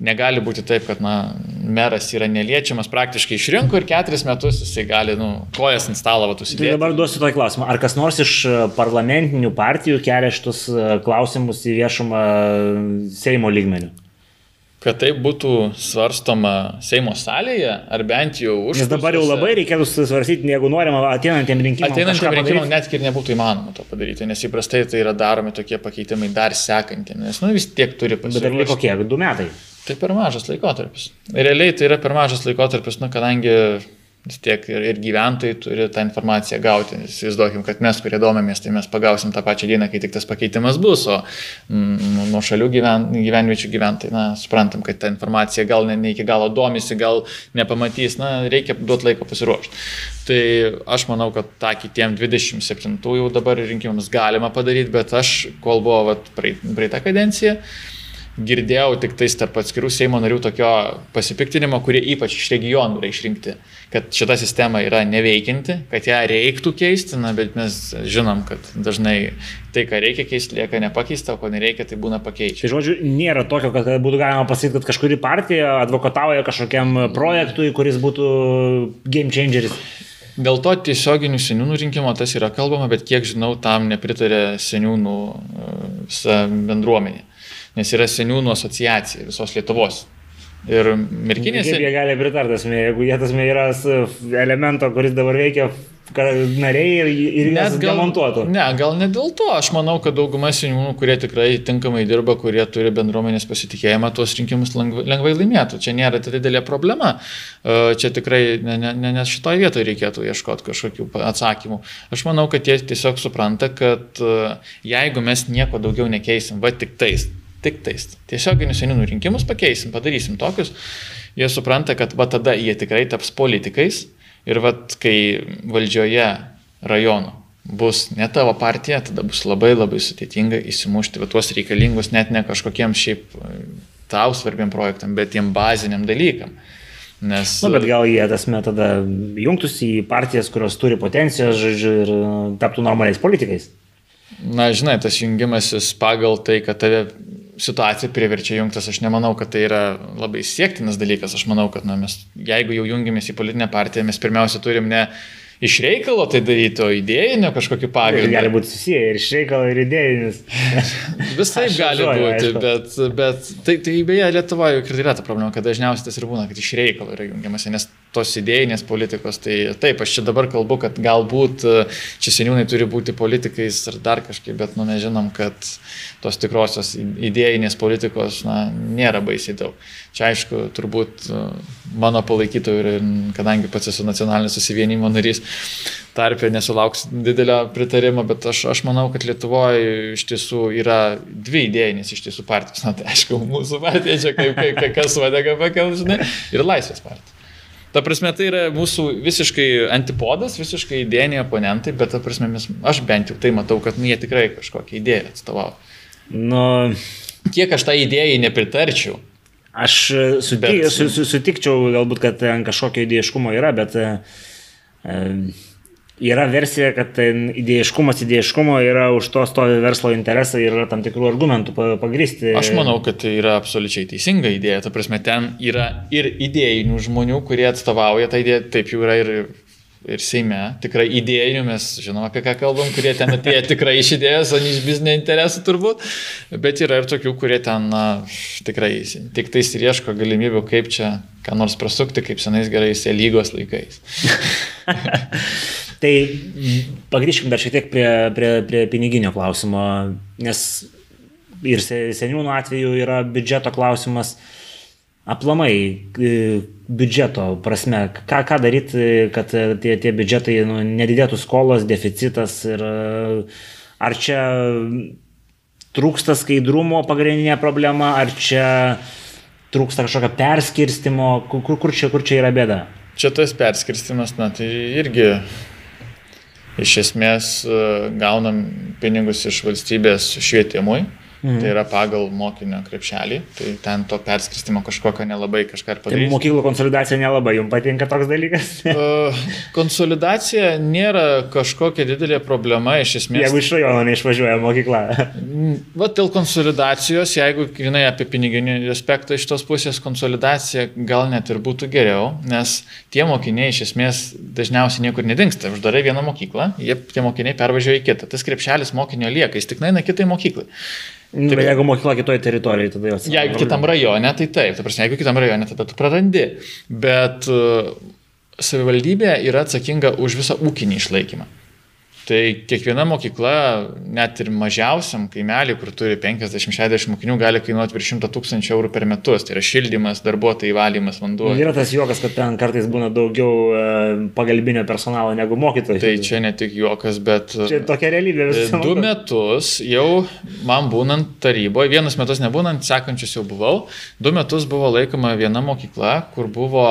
Negali būti taip, kad na, meras yra neliečiamas, praktiškai išrinko ir keturis metus jisai gali, nu, kojas ant stalo vatus įdėti. Tai dabar duosiu tokį klausimą. Ar kas nors iš e, parlamentinių partijų kelia šitus e, klausimus į viešumą Seimo lygmenių? kad tai būtų svarstoma Seimo salėje, ar bent jau už. Nes dabar jau labai reikėtų svarstyti, jeigu norima ateinantiem rinkimam. Ateinantiem rinkimam net ir nebūtų įmanoma to padaryti, nes įprastai tai yra daromi tokie pakeitimai dar sekantį, nes nu, vis tiek turi pasiekti. Bet dar liko kiek? Du metai. Tai per mažas laikotarpis. Realiai tai yra per mažas laikotarpis, nu, kadangi vis tiek ir, ir gyventojai turi tą informaciją gauti. Įsivaizduokim, kad mes, kurie domėmės, tai mes pagausim tą pačią dieną, kai tik tas pakeitimas bus, o mm, nuo šalių gyven, gyvenviečių gyventojai, na, suprantam, kad ta informacija gal ne, ne iki galo domisi, gal nepamatys, na, reikia duoti laiko pasiruošti. Tai aš manau, kad tą kitiem 27 jau dabar rinkimams galima padaryti, bet aš, kol buvo vat, praeitą kadenciją, girdėjau tik tais tarp atskirų Seimo narių tokio pasipiktinimo, kurie ypač iš regionų yra išrinkti, kad šita sistema yra neveikinti, kad ją reiktų keisti, na, bet mes žinom, kad dažnai tai, ką reikia keisti, lieka nepakeista, o ko nereikia, tai būna pakeičiama. Tai žodžiu, nėra tokio, kad būtų galima pasakyti, kad kažkuri partija advokatauja kažkokiam projektui, kuris būtų game changeris. Dėl to tiesioginių seniūnų rinkimo tas yra kalbama, bet kiek žinau, tam nepritarė seniūnų e, visa bendruomenė nes yra seniūnų asociacija visos Lietuvos. Ir merkinėse. Kaip jie gali pritarti, jeigu jie tasme yra elemento, kuris dabar veikia nariai ir, ir net gal demontuotų. Ne, gal ne dėl to. Aš manau, kad dauguma seniūnų, kurie tikrai tinkamai dirba, kurie turi bendruomenės pasitikėjimą, tuos rinkimus lengvai, lengvai laimėtų. Čia nėra didelė problema. E, čia tikrai ne, ne, ne, ne šitoje vietoje reikėtų ieškoti kažkokių atsakymų. Aš manau, kad jie tiesiog supranta, kad e, jeigu mes nieko daugiau nekeisim, va tik tais, Tik tais. Tiesioginius seniūnų rinkimus pakeisim, padarysim tokius. Jie supranta, kad va tada jie tikrai taps politikais ir va kai valdžioje rajono bus ne tavo partija, tada bus labai labai sudėtinga įsimušti va tuos reikalingus net ne kažkokiem šiaip e, tau svarbiam projektam, bet tiem baziniam dalykam. Nes... Na, bet gal jie tas tada jungtųsi į partijas, kurios turi potenciją, žodžiu, ir e, taptų normaliais politikais. Na, žinai, tas jungimasis pagal tai, kad tave situacija priverčia jungtis, aš nemanau, kad tai yra labai siektinas dalykas. Aš manau, kad na, mes, jeigu jau jungiamės į politinę partiją, mes pirmiausia turim ne iš reikalo tai daryti, o idėjinio kažkokiu pagrindu. Gali būti susiję ir iš reikalo, ir idėjinis. *laughs* Visai gali būti, aišku. bet, bet tai, tai beje Lietuvoje ir yra ta problema, kad dažniausiai tas ir būna, kad iš reikalo yra jungiamasi, nes tos idėjinės politikos, tai taip, aš čia dabar kalbu, kad galbūt e, čia seniūnai turi būti politikais ar dar kažkaip, bet nu nežinom, kad tos tikrosios idėjinės politikos na, nėra baisiai daug. Čia aišku, turbūt e, mano palaikytojų ir kadangi pats esu nacionalinio susivienimo narys, tarpė nesulauks didelio pritarimo, bet aš, aš manau, kad Lietuvoje iš tiesų yra dvi idėjinės iš tiesų partijos. Na tai aišku, mūsų partija čia kaip, kaip, kas vadega pakel, žinai, ir laisvės partija. Ta prasme, tai yra mūsų visiškai antipodas, visiškai idėjiniai oponentai, bet ta prasme, mes, aš bent jau tai matau, kad nu, jie tikrai kažkokią idėją atstovauja. Nu, Kiek aš tą idėją nepritarčiau. Aš sutik, bet... su, su, sutikčiau galbūt, kad ten kažkokio idėjiškumo yra, bet e, yra versija, kad idėjiškumas idėjiškumo yra už to stovi verslo interesai ir yra tam tikrų argumentų pagristi. Aš manau, kad tai yra absoliučiai teisinga idėja. Ta prasme, ten yra ir idėjinių žmonių, kurie atstovauja tą idėją, taip jau yra ir ir Seime, tikrai idėjinių, mes žinom apie ką kalbam, kurie ten atėjo *laughs* tikrai iš idėjos, o ne iš biznio interesų turbūt, bet yra ir tokių, kurie ten na, tikrai tik tais ir ieško galimybių, kaip čia ką nors prasukti, kaip senais gerais lygos laikais. *laughs* Tai pagrįžkim dar šiek tiek prie, prie, prie piniginio klausimo, nes ir seniūnų atveju yra biudžeto klausimas. Aplamai, e, biudžeto prasme, ką, ką daryti, kad tie, tie biudžetai nu, nedidėtų skolos, deficitas ir ar čia trūksta skaidrumo pagrindinė problema, ar čia trūksta kažkokio perskirstimo, kur, kur, čia, kur čia yra bėda? Čia tas perskirstimas, na tai irgi iš esmės e, gaunam pinigus iš valstybės švietimui. Mhm. Tai yra pagal mokinio krepšelį, tai ten to perskirstimo kažkokio nelabai kažką ir padaryti. Tai mokyklų konsolidacija nelabai, jums patinka toks dalykas? uh, *laughs* konsolidacija nėra kažkokia didelė problema iš esmės. Jeigu iš rajono neišvažiuoja mokykla. Va dėl konsolidacijos, jeigu grinai apie piniginį aspektą iš tos pusės, konsolidacija gal net ir būtų geriau, nes tie mokiniai iš esmės dažniausiai niekur nedingsta. Uždarai vieną mokyklą, jie tie mokiniai pervažiuoja į kitą. Tas krepšelis mokinio lieka, jis tik naina kitai mokyklai. Tai, jeigu mokykla kitoje teritorijoje, tada jos. Jeigu kitam rajone, tai taip, ta prasme, jeigu kitam rajone, tada tu prarandi. Bet uh, savivaldybė yra atsakinga už visą ūkinį išlaikymą. Tai kiekviena mokykla, net ir mažiausiam kaimelį, kur turi 50-60 mokinių, gali kainuoti virš 100 tūkstančių eurų per metus. Tai yra šildymas, darbuotojai valymas, vanduo. Yra tas juokas, kad ten kartais būna daugiau e, pagalbinio personalo negu mokytojų. Tai čia ne tik juokas, bet... Čia tokia realybė visą. Du metus jau man būnant taryboje, vienus metus nebūnant, sekančius jau buvau, du metus buvo laikoma viena mokykla, kur buvo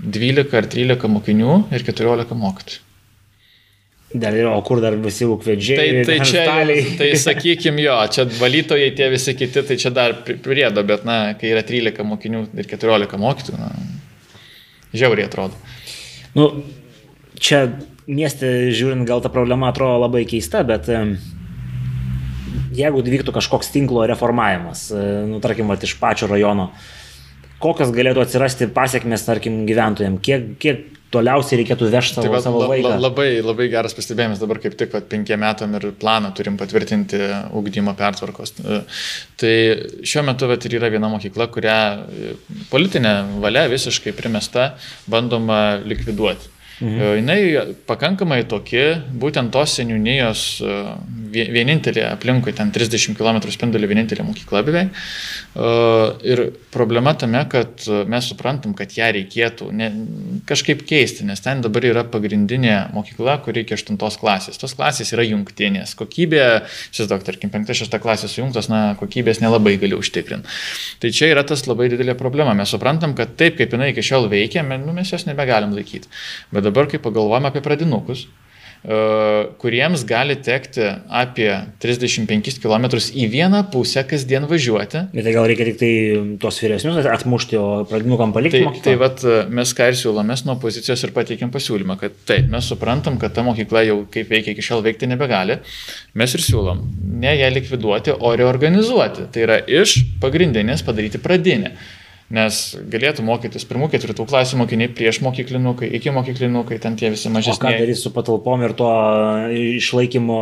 12 ar 13 mokinių ir 14 mokytojų. Dar yra, o kur dar visi ūkvedžiai? Tai, tai čia, tai sakykim jo, čia valytojai tie visi kiti, tai čia dar priedo, bet na, kai yra 13 mokinių ir 14 mokytojų, na, žiauriai atrodo. Nu, čia mieste žiūrint, gal ta problema atrodo labai keista, bet jeigu vyktų kažkoks tinklo reformavimas, e, nu, tarkim, at, iš pačio rajono, kokios galėtų atsirasti pasiekmes, tarkim, gyventojams, kiek, kiek toliausiai reikėtų vežti savo, tai va, savo vaiką. Labai, labai geras pastebėjimas, dabar kaip tik penkiem metam ir planą turim patvirtinti ugdymo pertvarkos. Tai šiuo metu vat, ir yra viena mokykla, kurią politinė valia visiškai primesta, bandoma likviduoti. Mhm. Jis pakankamai toki, būtent tos seniūnijos e, vienintelė aplinkui, ten 30 km spindulį vienintelė mokykla beveik. E, ir problema tame, kad mes suprantam, kad ją reikėtų ne, kažkaip keisti, nes ten dabar yra pagrindinė mokykla, kur reikia 8 klasės. Tos klasės yra jungtinės. Kokybė, šis daug, tarkim, 5-6 klasės sujungtos, na, kokybės nelabai gali užtikrinti. Tai čia yra tas labai didelė problema. Mes suprantam, kad taip, kaip jinai iki šiol veikia, nu, mes jos nebegalim laikyti. Bet dabar, kai pagalvojame apie pradinukus, e, kuriems gali tekti apie 35 km į vieną pusę kasdien važiuoti. Bet tai gal reikia tik tai tos vyresnius atmušti, o pradinukam palikti. Tai, tai vat, e, mes ką ir siūlome, mes nuo opozicijos ir pateikėm pasiūlymą, kad taip, mes suprantam, kad ta mokykla jau kaip veikia iki šiol veikti nebegali. Mes ir siūlom ne ją likviduoti, o reorganizuoti. Tai yra iš pagrindinės padaryti pradinę. Nes galėtų mokytis pirmų, ketvirtų klasių mokiniai prieš mokyklinukai, iki mokyklinukai, ten tie visi mažesni. Ką darys su patalpom ir to išlaikymo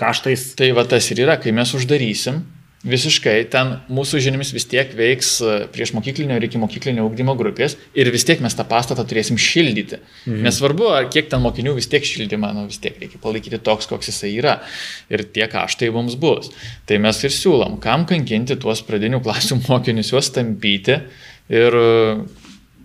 kaštais? Tai va tas ir yra, kai mes uždarysim, Visiškai, ten mūsų žiniomis vis tiek veiks e, prieš mokyklinio ir iki mokyklinio ugdymo grupės ir vis tiek mes tą pastatą turėsim šildyti. Mhm. Nesvarbu, kiek ten mokinių vis tiek šildymą, nu vis tiek reikia palaikyti toks, koks jisai yra. Ir tie kaštai mums bus. Tai mes ir siūlom, kam kankinti tuos pradinių klasių *laughs* mokinius, juos tampyti ir e,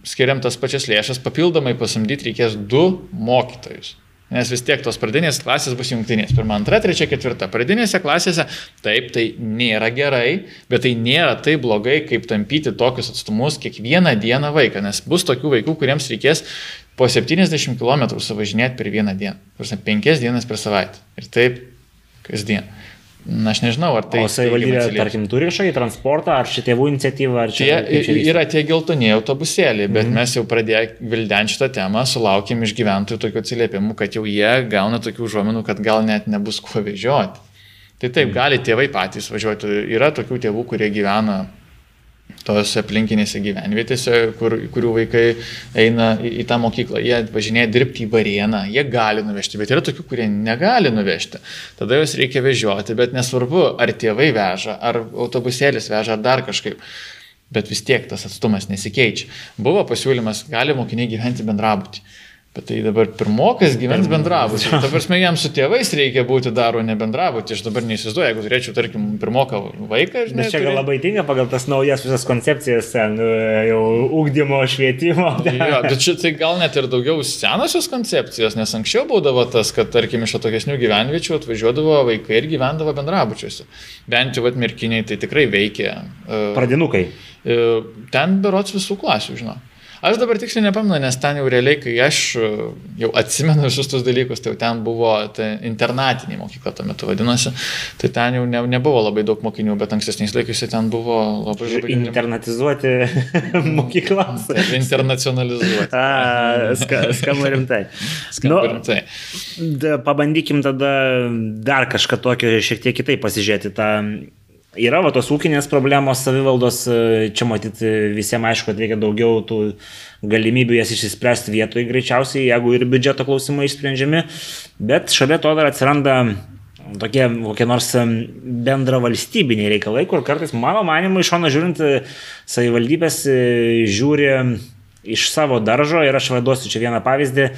skiriam tas pačias lėšas, papildomai pasamdyti reikės du mokytojus. Nes vis tiek tos pradinės klasės bus jungtinės. Pirma, antra, trečia, ketvirta. Pradinėse klasėse taip, tai nėra gerai, bet tai nėra taip blogai, kaip tampyti tokius atstumus kiekvieną dieną vaiką. Nes bus tokių vaikų, kuriems reikės po 70 km savažinėti per vieną dieną. Prasme, penkias dienas per savaitę. Ir taip kasdien. Na, aš nežinau, ar tai... O savivaldybė, tarkim, turi kažkokį transportą, ar čia tėvų iniciatyva, ar čia... Tie, yra tie geltoniai autobusėliai, bet mm -hmm. mes jau pradėję vildenti šitą temą, sulaukėm iš gyventojų tokių atsiliepimų, kad jau jie gauna tokių užuomenų, kad gal net nebus kuo vežioti. Tai taip, -hmm. gali tėvai patys važiuoti. Yra tokių tėvų, kurie gyvena tos aplinkinėse gyvenvietėse, kur, kurių vaikai eina į, į tą mokyklą, jie važinėja dirbti į varieną, jie gali nuvežti, bet yra tokių, kurie negali nuvežti. Tada juos reikia vežioti, bet nesvarbu, ar tėvai veža, ar autobusėlis veža, ar dar kažkaip. Bet vis tiek tas atstumas nesikeičia. Buvo pasiūlymas, gali mokiniai gyventi bendrabutį. Bet tai dabar pirmokas gyvens bendrabutis. *laughs* Ta prasme, jam su tėvais reikia būti daro ne bendrabutis. Aš dabar neįsivaizduoju, jeigu turėčiau, tarkim, pirmoką vaiką. Žinai, Bet čia gal labai tinka pagal tas naujas visas koncepcijas, ten, jau ūkdymo, švietimo. ja, bet čia tai gal net ir daugiau senosios koncepcijos, nes anksčiau būdavo tas, kad, tarkim, iš atokesnių gyvenviečių atvažiuodavo vaikai ir gyvendavo bendrabučiuose. Bent jau atmirkiniai tai tikrai veikia. Pradinukai. Ten berots visų klasių, žinau. Aš dabar tiksliai nepamenu, nes ten jau realiai, kai aš e, jau atsimenu visus tus dalykus, tai jau ten buvo ta internatinė mokykla tuo metu vadinosi, tai ten jau ne, nebuvo labai daug mokinių, bet ankstesniais laikais tai ten buvo labai labai... Internatizuoti *laughs* mokyklas. Tai internacionalizuoti. A, ska, skamba rimtai. Skamba nu, rimtai. Pabandykim tada dar kažką tokio šiek tiek kitaip pasižiūrėti. tą Yra va tos ūkinės problemos savivaldos, e, čia matyti visiems aišku, kad reikia daugiau tų galimybių jas išspręsti vietoje greičiausiai, jeigu ir biudžeto klausimai išsprendžiami, bet šalia to dar atsiranda tokie kokie nors bendra valstybiniai reikalai, kur kartais mano manimu iš šono žiūrint e, savivaldybės e, žiūri iš savo daržo ir aš vaduosiu čia vieną pavyzdį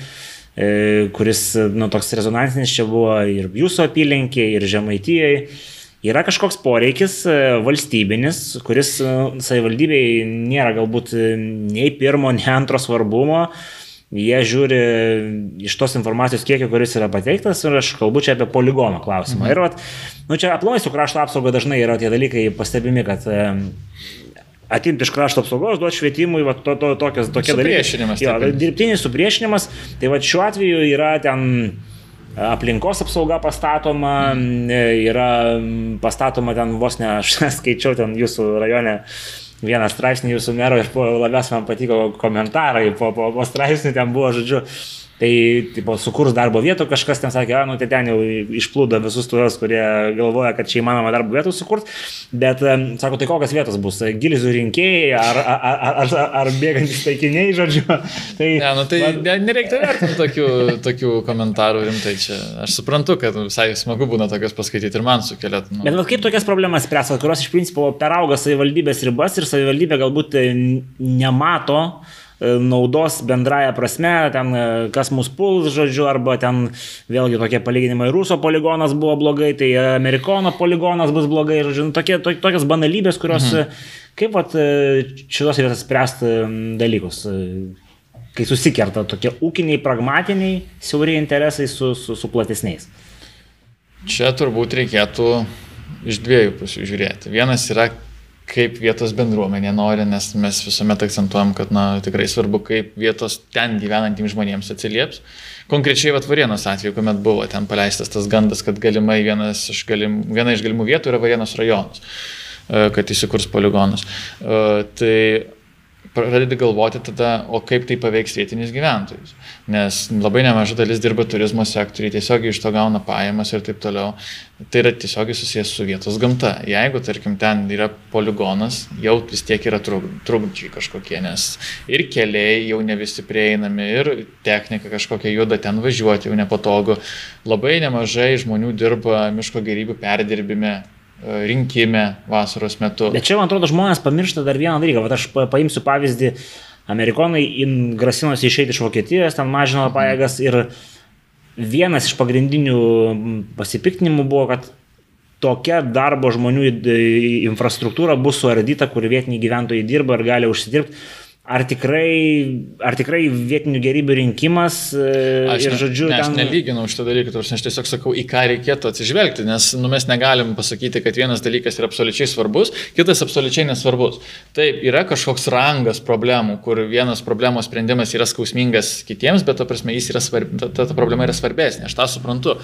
kuris, nu, toks rezonansinis čia buvo ir jūsų apylinkė, ir žemaitijai Yra kažkoks poreikis e, valstybinis, kuris e, savivaldybei nėra galbūt e, nei pirmo, *laughs* nei antro svarbumo. Jie žiūri iš tos informacijos kiekio, kuris yra pateiktas ir aš kalbu čia apie poligono klausimą. Mhm. Ir vat, nu, čia aplamai su krašto apsauga dažnai yra tie dalykai pastebimi, kad atimti iš krašto apsaugos, duoti švietimui, va, to, to, tokias, tokie dalykai. Supriešinimas. Jo, dirbtinis supriešinimas. Tai va šiuo atveju yra ten aplinkos apsauga pastatoma, yra pastatoma ten vos ne, aš *laughs* skaičiau ten jūsų rajone vieną straipsnį jūsų mero ir labiausiai man patiko komentarai po, po, po straipsnių, ten buvo, žodžiu, Tai, tipo, sukurs darbo vietų, kažkas ten sakė, nu, tai ten jau išplūdo visus tuos, kurie galvoja, kad čia įmanoma darbo vietų sukurti, bet, sako, tai kokios vietos bus, gilizų rinkėjai ar, ar, ar, ar, ar bėgantis taikiniai, žodžiu. *laughs* Tai, ne, nu, tai va, nereikia vertinti tokių, tokių komentarų rimtai čia. Aš suprantu, kad visai smagu būna tokias paskaityti ir man sukelia. Nu. Bet, kaip tokias problemas spręs, kurios iš principo perauga savivaldybės ribas ir savivaldybė galbūt e, nemato, naudos bendraja prasme, ten e, kas mus puls, žodžiu, arba ten vėlgi tokie palyginimai, Ruso poligonas buvo blogai, tai Amerikono poligonas bus blogai, žodžiu, nu, tokie, to, tokios banalybės, kurios, mhm. kaip vat, e, šitos vietos spręsti dalykus kai susikerta tokie ūkiniai, pragmatiniai, siauriai interesai su, su, su platesniais. Čia turbūt reikėtų iš dviejų pusių žiūrėti. Vienas yra, kaip vietos bendruomenė nori, nes mes visuomet akcentuojam, kad na, tikrai svarbu, kaip vietos ten gyvenantiems žmonėms atsilieps. Konkrečiai Vatvarienos atveju, kuomet buvo ten paleistas tas gandas, kad galimai iš galim, viena iš galimų vietų yra Varienos rajonas, e, kad įsikurs poligonas. E, tai pradedi galvoti tada, o kaip tai paveiks vietinius gyventojus. Nes labai nemaža dalis dirba turizmo sektoriai, tiesiogiai iš to gauna pajamas ir taip toliau. Tai yra tiesiogiai susijęs su vietos gamta. Jeigu, tarkim, ten yra poligonas, jau vis tiek yra trukdžiai kažkokie, nes ir keliai jau ne visi prieinami, ir technika kažkokia juda ten važiuoti, jau nepatogu. Labai nemažai žmonių dirba miško gerybių perdirbime, rinkime vasaros metu. Bet čia, man atrodo, žmonės pamiršta dar vieną dalyką. Vat aš paimsiu pavyzdį, amerikonai grasinosi išeiti iš Vokietijos, ten mažino pajėgas ir vienas iš pagrindinių pasipiktinimų buvo, kad tokia darbo žmonių infrastruktūra bus suardyta, kur vietiniai gyventojai dirba ir gali užsidirbti Ar tikrai, ar tikrai vietinių gerybių rinkimas e, aš ir, žodžiu, ne, ten... Aš nelyginau šitą dalyką, tors, aš tiesiog sakau, į ką reikėtų atsižvelgti, nes nu, mes negalim pasakyti, kad vienas dalykas yra absoliučiai svarbus, kitas absoliučiai nesvarbus. Taip, yra kažkoks rangas problemų, kur vienas problemos sprendimas yra skausmingas kitiems, bet, to prasme, jis yra svarbi, ta, ta, ta problema yra svarbesnė, aš tą suprantu.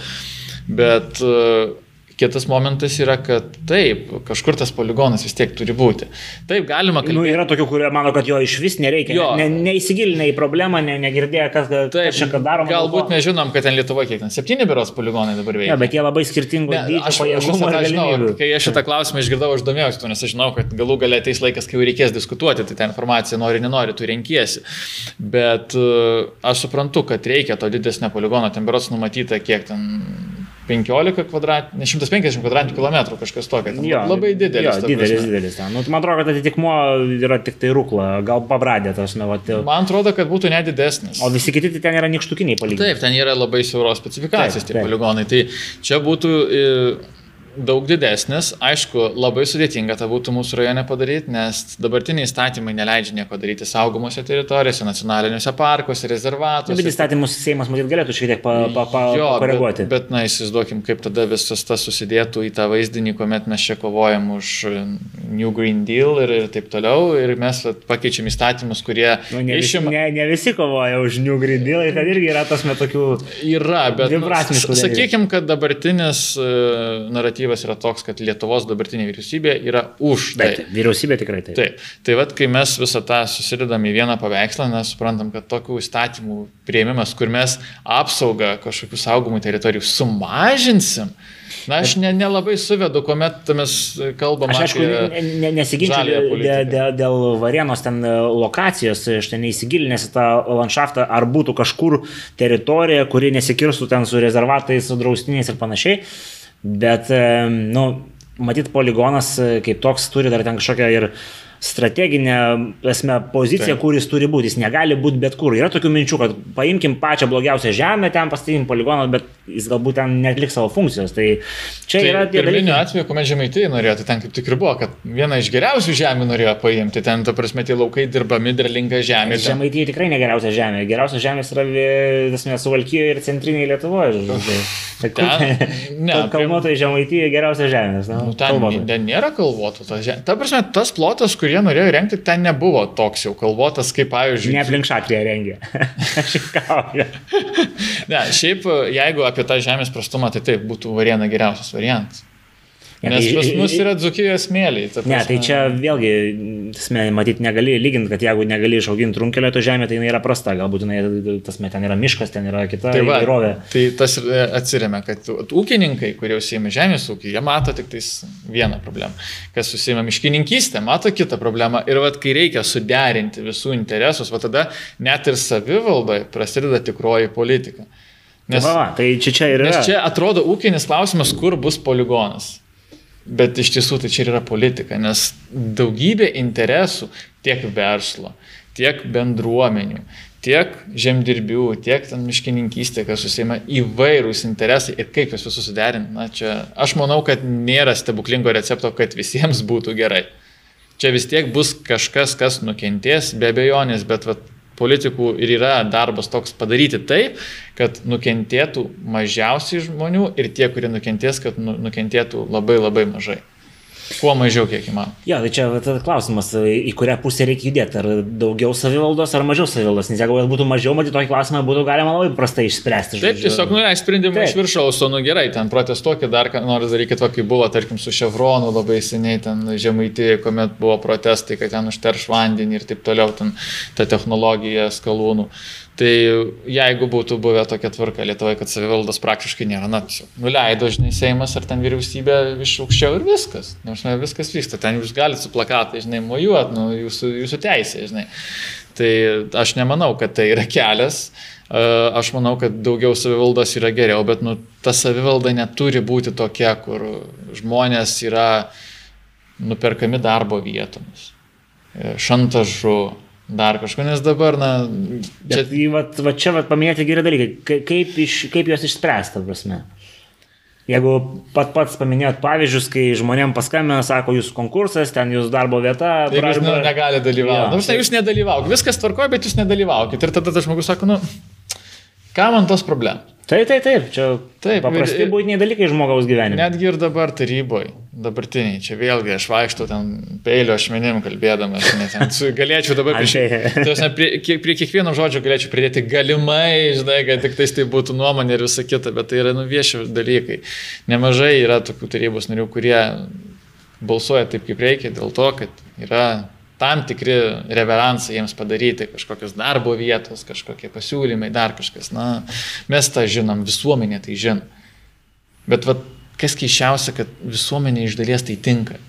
Bet uh, Kitas momentas yra, kad taip, kažkur tas poligonas vis tiek turi būti. Taip, galima kalbėti. Nu, yra tokių, kurie mano, kad jo iš vis nereikia. Jo. Ne, neįsigilinę į problemą, ne, negirdėję, kas, čia kad daroma. Galbūt mes žinom, kad ten Lietuva kiek ten septyni biuros poligonai dabar veikia. Ja, bet jie labai skirtingų dydžių. Aš, aš, aš žinau, kai aš šitą klausimą išgirdau, aš domėjausi, nes aš žinau, kad galų galia ateis laikas, kai jau reikės diskutuoti, tai tą informaciją nori, nenori, tu renkiesi. Bet uh, aš suprantu, kad reikia to didesnio poligono, ten berots numatyta, kiek ten 15 kvadratinių, 150 kvadratinių kilometrų kažkas tokio. Jo, labai didelis. Jo, didelis, didelis. Nu, man atrodo, kad atitikmuo yra tik tai rūkla, gal pabradė tas, va. Man atrodo, kad būtų net didesnis. O visi kiti tai ten yra nikštukiniai poligonai. Taip, ten yra labai siauros specifikacijos tie poligonai. Tai čia būtų... E, daug didesnis. Aišku, labai sudėtinga tą būtų mūsų rajone padaryti, nes dabartiniai įstatymai neleidžia nieko daryti saugomose teritorijose, nacionaliniuose parkuose, rezervatuose. Bet įstatymus Seimas matyt galėtų šiek tiek pa, pa, pa, jo, pakoreguoti. Bet, bet na, įsivaizduokim, kaip tada visas tas susidėtų į tą vaizdinį, kuomet mes čia kovojam už New Green Deal ir, ir taip toliau, ir mes vat, pakeičiam įstatymus, kurie... Nu, ne, išim... ne, ne visi kovoja už New Green Deal, ten irgi yra tas metokių... Yra, bet... Nu, sakykime, kad dabartinis uh, naratyvas naratyvas yra toks, kad Lietuvos dabartinė vyriausybė yra už tai. Bet vyriausybė tikrai taip. Taip. Tai vad, kai mes visą tą susidedam į vieną paveikslą, mes suprantam, kad tokių įstatymų prieimimas, kur mes apsaugą kažkokių saugomų teritorijų sumažinsim, Na, aš nelabai ne suvedu, kuomet mes kalbam aš, aišku, apie... Aš ne, nesiginčiu dėl, dėl, dėl varienos ten lokacijos, aš ten neįsigilinęs į tą landšaftą, ar būtų kažkur teritorija, kuri nesikirstų ten su rezervatais, su draustiniais ir panašiai. Bet, nu, matyt, poligonas e, kaip toks turi dar ten kažkokią ir strateginę esmę poziciją, Taip. kur jis turi būti. Jis negali būti bet kur. Yra tokių minčių, kad paimkim pačią blogiausią žemę, ten pastatykim poligoną, bet jis galbūt ten netliks savo funkcijos. Tai čia tai yra tie dalykai. Pirminiu atveju, kuomet žemaitai norėjo, tai ten kaip tik ir buvo, kad viena iš geriausių žemių norėjo paimti. Ten, ta prasme, tie laukai dirbami, derlinga žemė. Ten... Žemaitai tikrai negeriausia žemė. Geriausias žemės yra, tasme, Suvalkyje ir centrinėje Lietuvoje. Tai ten, *laughs* ne, kalnuotojai žemaitai geriausia žemė. Nu, ten, ten nėra kalvotų. Ta, žemė. ta prasme, tas plotas, kurį kurie norėjo rengti, ten nebuvo toks jau kalvotas, kaip pavyzdžiui. Ne aplink šaklį rengė. *laughs* *laughs* ne, šiaip jeigu apie tą žemės prastumą, tai taip būtų variena geriausias variantas. Nes pas mus yra dzukijos smėliai. Ne, tai čia vėlgi, tasme, matyt, negali lyginti, kad jeigu negali išauginti trunkelio to žemė, tai jinai yra prasta, galbūt jinai, tasme, ten yra miškas, ten yra kita tai va, įvairovė. Tai tas atsiriame, kad ūkininkai, kurie užsieima žemės ūkį, jie mato tik vieną problemą. Kas užsieima miškininkystę, mato kitą problemą. Ir vad, kai reikia suderinti visų interesus, va tada net ir savivaldai prasideda tikroji politika. Nes, va, va, tai čia, čia ir yra. Nes čia atrodo ūkinis klausimas, kur bus poligonas. Bet iš tiesų tai čia yra politika, nes daugybė interesų tiek verslo, tiek bendruomenių, tiek žemdirbių, tiek ten miškininkystė, kas susima įvairūs interesai ir kaip juos visus suderinti. Na, čia aš manau, kad nėra stebuklingo recepto, kad visiems būtų gerai. Čia vis tiek bus kažkas, kas nukentės, be abejonės, bet vat, politikų ir yra darbas toks padaryti taip, kad nukentėtų mažiausiai žmonių ir tie, kurie nukentės, kad nu, nukentėtų labai labai mažai. Kuo mažiau, kiek įmanoma. Jo, tai čia tada klausimas, į kurią pusę reikia judėti, ar daugiau savivaldos, ar mažiau savivaldos, nes jeigu būtų mažiau, matyt, tokį klausimą būtų galima labai prastai išspręsti. Taip, žodžiu. tiesiog, nu, jei sprendimai iš viršaus, o nu gerai, ten protestuokit dar, ką nors darykit, kaip buvo, tarkim, su Chevronu labai seniai, ten žemaitė, kuomet buvo protestai, kad ten užterš vandenį ir taip toliau, ten ta technologija skalūnų. Tai jeigu būtų buvę tokia tvarka Lietuvoje, kad savivaldos praktiškai nėra, na, nuleido, žinai, Seimas ar ten vyriausybė iš aukščiau ir viskas. Nors ne, viskas vyksta, ten jūs galite su plakatai, žinai, mojuot, nu, jūsų, jūsų teisė, žinai. Tai aš nemanau, kad tai yra kelias. E, Aš manau, kad daugiau savivaldos yra geriau, bet nu, ta savivalda neturi būti tokia, kur žmonės yra nuperkami darbo vietomis, e, šantažu, dar kažko, nes dabar, na, Čia, tai, va, va čia va, paminėti geri dalykai, Ka- kaip, iš, kaip juos išspręsti, ta prasme. Jeigu pat pats paminėt pavyzdžius, kai žmonėm paskambina, sako, jūsų konkursas, ten jūsų darbo vieta. Tai jūs nu, negalite dalyvauti. Jo. Na, štai jūs nedalyvaukite. Viskas tvarkoja, bet jūs nedalyvaukite. Ir tada tas žmogus sako, nu, ką man tos problemos? Taip, taip, taip, čia Taip, paprasti būtiniai dalykai žmogaus gyvenime. Netgi ir dabar taryboje, dabartiniai, čia vėlgi aš vaikštau ten peilio ašmenim kalbėdamas, nes galėčiau dabar prie, prasme, prie, prie kiekvieno žodžio galėčiau pridėti galimai, žinai, kad tik tais tai būtų nuomonė ir visa kita, bet tai yra nu, vieši dalykai. Nemažai yra tokių tarybos narių, kurie balsuoja taip, kaip reikia, dėl to, kad yra tam tikri reveransai jiems padaryti, kažkokios darbo vietos, kažkokie pasiūlymai, dar kažkas. Na, mes tą žinom, visuomenė tai žino. Bet vat, kas keiščiausia, kad visuomenė iš dalies tai tinka.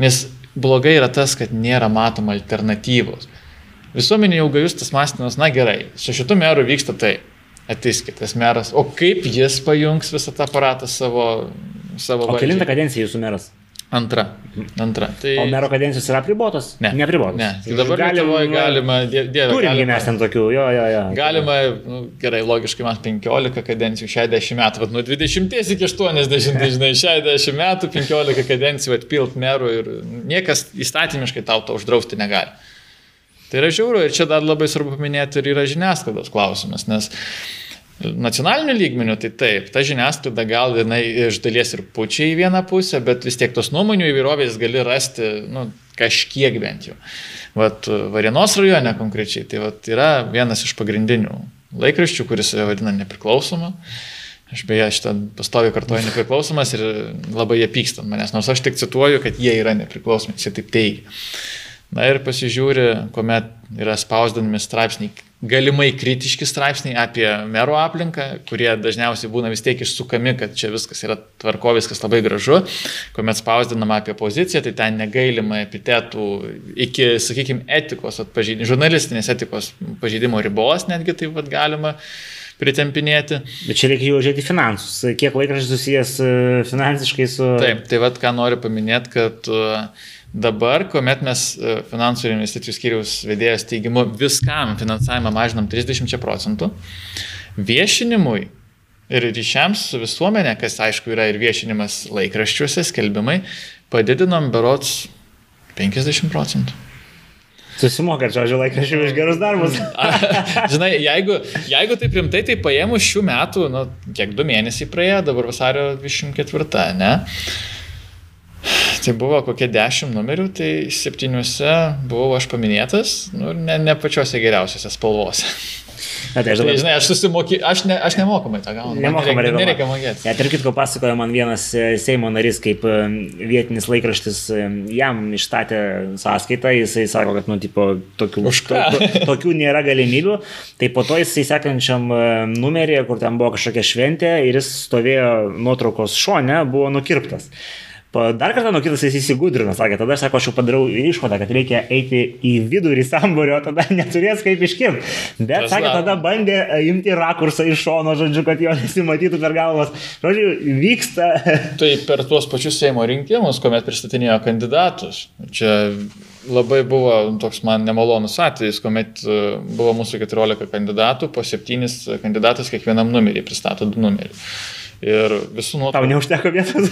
Nes blogai yra tas, kad nėra matoma alternatyvos. Visuomenė jau gajus tas mąstymas, na gerai, su šitu meru vyksta tai. Ateis kitas meras. O kaip jis pajungs visą tą aparatą savo, savo O kilintą kadenciją jūsų meras? Antra. Antra. Tai... O mero kadencijos yra apribotos? Ne. Neapribotos. Ne. Tai dabar Lietuvoje galima, die- dieve, Turim galima, mes ten tokių, jo, jo, jo. Galima, nu, gerai, logiškai, man 15 kadencijų, 60 metų, vat, nuo 20 iki 80, žinai, 60 metų, 15 kadencijų atpilt merų ir niekas įstatymiškai tau to uždrausti negali. Tai yra žiauru ir čia dar labai svarbu paminėti ir yra žiniasklaidos klausimas, nes nacionaliniu lygmeniu tai taip, ta žiniasklaida gal jinai iš dalies ir pučia į vieną pusę, bet vis tiek tos nuomonių įvairovės gali rasti, nu, kažkiek bent jau. Vat Varienos rajone konkrečiai, tai vat, yra vienas iš pagrindinių laikraščių, kuris vadina nepriklausoma. Aš beje šitą pastovi kartuoju nepriklausomas ir labai jie pyksta manęs, nors aš tik cituoju, kad jie yra nepriklausomi, jie taip teigia. Na ir pasižiūri, kuomet yra spausdinami straipsniai, galimai kritiški straipsniai apie mero aplinką, kurie dažniausiai būna vis tiek išsukami, kad čia viskas yra tvarko, viskas labai gražu. Kuomet spausdinama apie poziciją, tai ten negailima epitetų iki, sakykime, etikos atpažydimo, žurnalistinės etikos pažydimo ribos netgi taip pat galima pritempinėti. Bet čia reikia jau žiūrėti finansus. Kiek laikraštis susijęs e, finansiškai su... Taip, tai vad ką noriu paminėti, kad uh, dabar, kuomet mes uh, finansų ir investicijų skyriaus vedėjas teigimu viskam finansavimą mažinam 30 procentų, viešinimui ir ryšiams su visuomenė, kas aišku yra ir viešinimas laikraščiuose, skelbimai, padidinam berots 50 procentų. Susimokat, žodžiu, laikraščių už gerus darbus. *laughs* Žinai, jeigu, jeigu taip rimtai, tai paėmus šių metų, nu, kiek du mėnesiai praėjo, dabar vasario 24, ne? Tai buvo kokie 10 numerių, tai septyniuose buvau aš paminėtas, nu, ne, ne pačiuose geriausiose spalvose. Na, tai aš Tai, dabar... žinai, aš susimoky, aš, ne, aš nemokamai tą gaunu. Nemokamai reklama. nereikia mokėti. Ja, tarp kitko pasakojo man vienas e, Seimo narys, kaip e, vietinis laikraštis e, jam išstatė sąskaitą, jisai sako, kad, nu, tipo, tokių, ką? to, tokių nėra galimybių. Tai po to jisai sekančiam numeryje, kur ten buvo kažkokia šventė ir jis stovėjo nuotraukos šone, buvo nukirptas. Dar kartą nukirtas jis įsigudrino, sakė, tada aš sako, aš jau padarau išvadą, kad reikia eiti į vidurį sambūrio, tada *laughs* neturės kaip iškirpti. Bet, Tas sakė, tada bandė e, imti rakursą iš šono, žodžiu, kad jo *laughs* nesimatytų per galvas. Žodžiu, vyksta. *laughs* Tai per tuos pačius Seimo rinkimus, kuomet pristatinėjo kandidatus. Čia labai buvo toks man nemalonus atvejis, kuomet e, buvo mūsų 14 kandidatų, po 7 kandidatas kiekvienam numerį pristato 2 numerį. Ir visų Tau nuotraukų. neužteko vietos.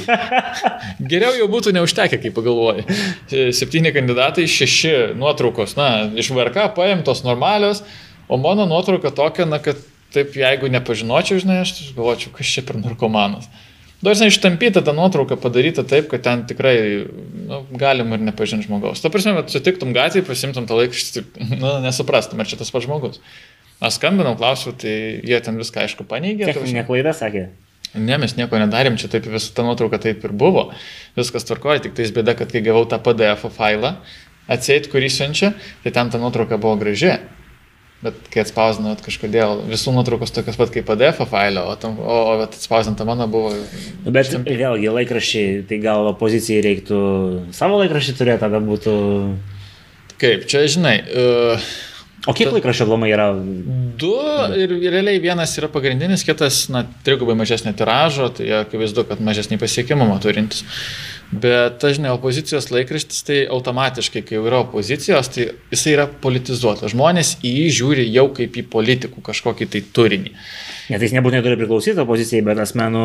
*laughs* Geriau jau būtų neužtekę, kaip pagalvoji. E, Septyni kandidatai, šeši nuotraukos, na, iš VRK paimtos normalios, o mano nuotrauka tokia, na, kad taip, jeigu nepažinočiau, žinai, aš galvočiau, kas čia per narkomanas. Dažnai ištampyta ta nuotrauka padaryta taip, kad ten tikrai nu, galim ir nepažinti žmogaus. Ta prasme, bet sutiktum gatvėje, pasimtum tą laikraštį, *laughs* nu, nesuprastum, ar čia tas pats žmogus. Aš skambinau, klausiau, tai jie ten viską aišku paneigė. Techninė klaida sakė. Ne, mes nieko nedarėm, čia taip visą tą nuotrauką taip ir buvo. Viskas tvarkoja, tik tais bėda, kad kai gavau tą PDF failą, atseit, kurį siunčia, tai ten ta nuotrauka buvo graži. Bet kai atspausdinot kažkodėl, visų nuotraukos tokios pat kaip PDF failio, o, tam, o, o atspausdinta mano buvo. Nu, bet šimtai. vėlgi laikrašiai, tai gal opozicijai reiktų savo laikrašį turėti, tada būtų... Kaip, čia žinai. Uh, o kiek laikraščio aplamai yra? Du ir realiai vienas yra pagrindinis, kitas, na, trigubai mažesnė tiražo, tai akivaizdu, kad mažesnį pasiekimumą turintis. Bet, žinai, opozicijos laikraštis tai automatiškai, kai yra opozicijos, tai jisai yra politizuotas. Žmonės į jį žiūri jau kaip į politikų kažkokį tai turinį. Net jis nebūtinai turi priklausyti opozicijai, bet asmenų...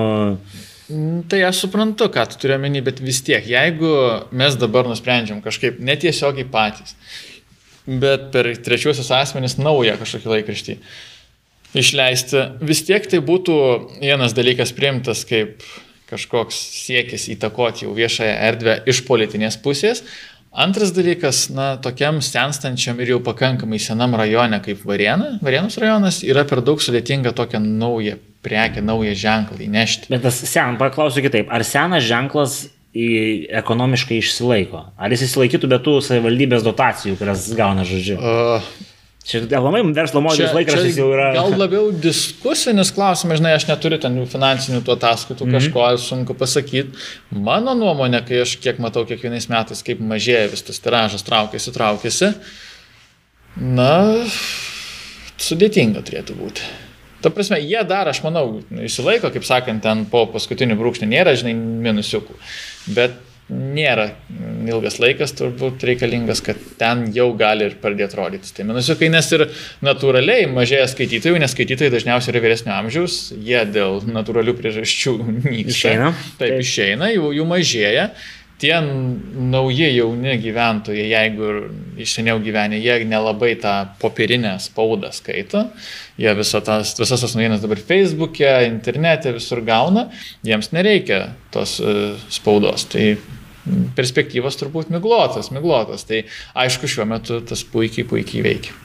Mm, tai aš suprantu, ką tu turi omeny, bet vis tiek, jeigu mes dabar nusprendžiam kažkaip netiesiogiai patys, bet per trečiuosius asmenys naują kažkokį laikraštį išleisti, vis tiek tai būtų vienas dalykas priimtas kaip kažkoks siekis įtakoti jau viešąją erdvę iš politinės pusės. Antras dalykas, na, tokiam senstančiam ir jau pakankamai senam rajone kaip Varėna, Varėnus rajonas, yra per daug sudėtinga tokią naują prekę, naują ženklą įnešti. Bet tas sen, paklausiu kitaip, ar senas ženklas ekonomiškai išsilaiko? Ar jis išsilaikytų be tų savivaldybės dotacijų, kurias gauna žodžiu? Uh, Čia aplamai verslo modelis laikraštis jau yra. Gal labiau diskusinis klausimas, žinai, aš neturiu ten finansinių tų ataskaitų, mm -hmm. kažko sunku pasakyti. Mano nuomonė, kai aš kiek matau kiekvienais metais, kaip mažėja vis tas tiražas, traukiasi, traukiasi, na, sudėtinga turėtų būti. Ta prasme, jie dar, aš manau, išsilaiko, kaip sakant, ten po paskutinių brūkšnių nėra, žinai, minusiukų. Bet nėra ilgas laikas turbūt reikalingas, kad ten jau gali ir pradėti rodytis. Tai minusiukai, nes ir natūraliai mažėja skaitytojų, nes skaitytojai dažniausiai yra vyresnio amžiaus, jie dėl natūralių priežasčių nyksta. Išeina. Taip, Taip. išeina, jų, jų mažėja. Tie nauji jauni gyventojai, jeigu iš seniau gyvenė, jie nelabai tą popierinę spaudą skaito, jie visą tas, visas tas naujienas dabar Facebook'e, internete visur gauna, jiems nereikia tos uh, spaudos. Tai perspektyvos turbūt miglotas, miglotas. Tai aišku, šiuo metu tas puikiai, puikiai veikia.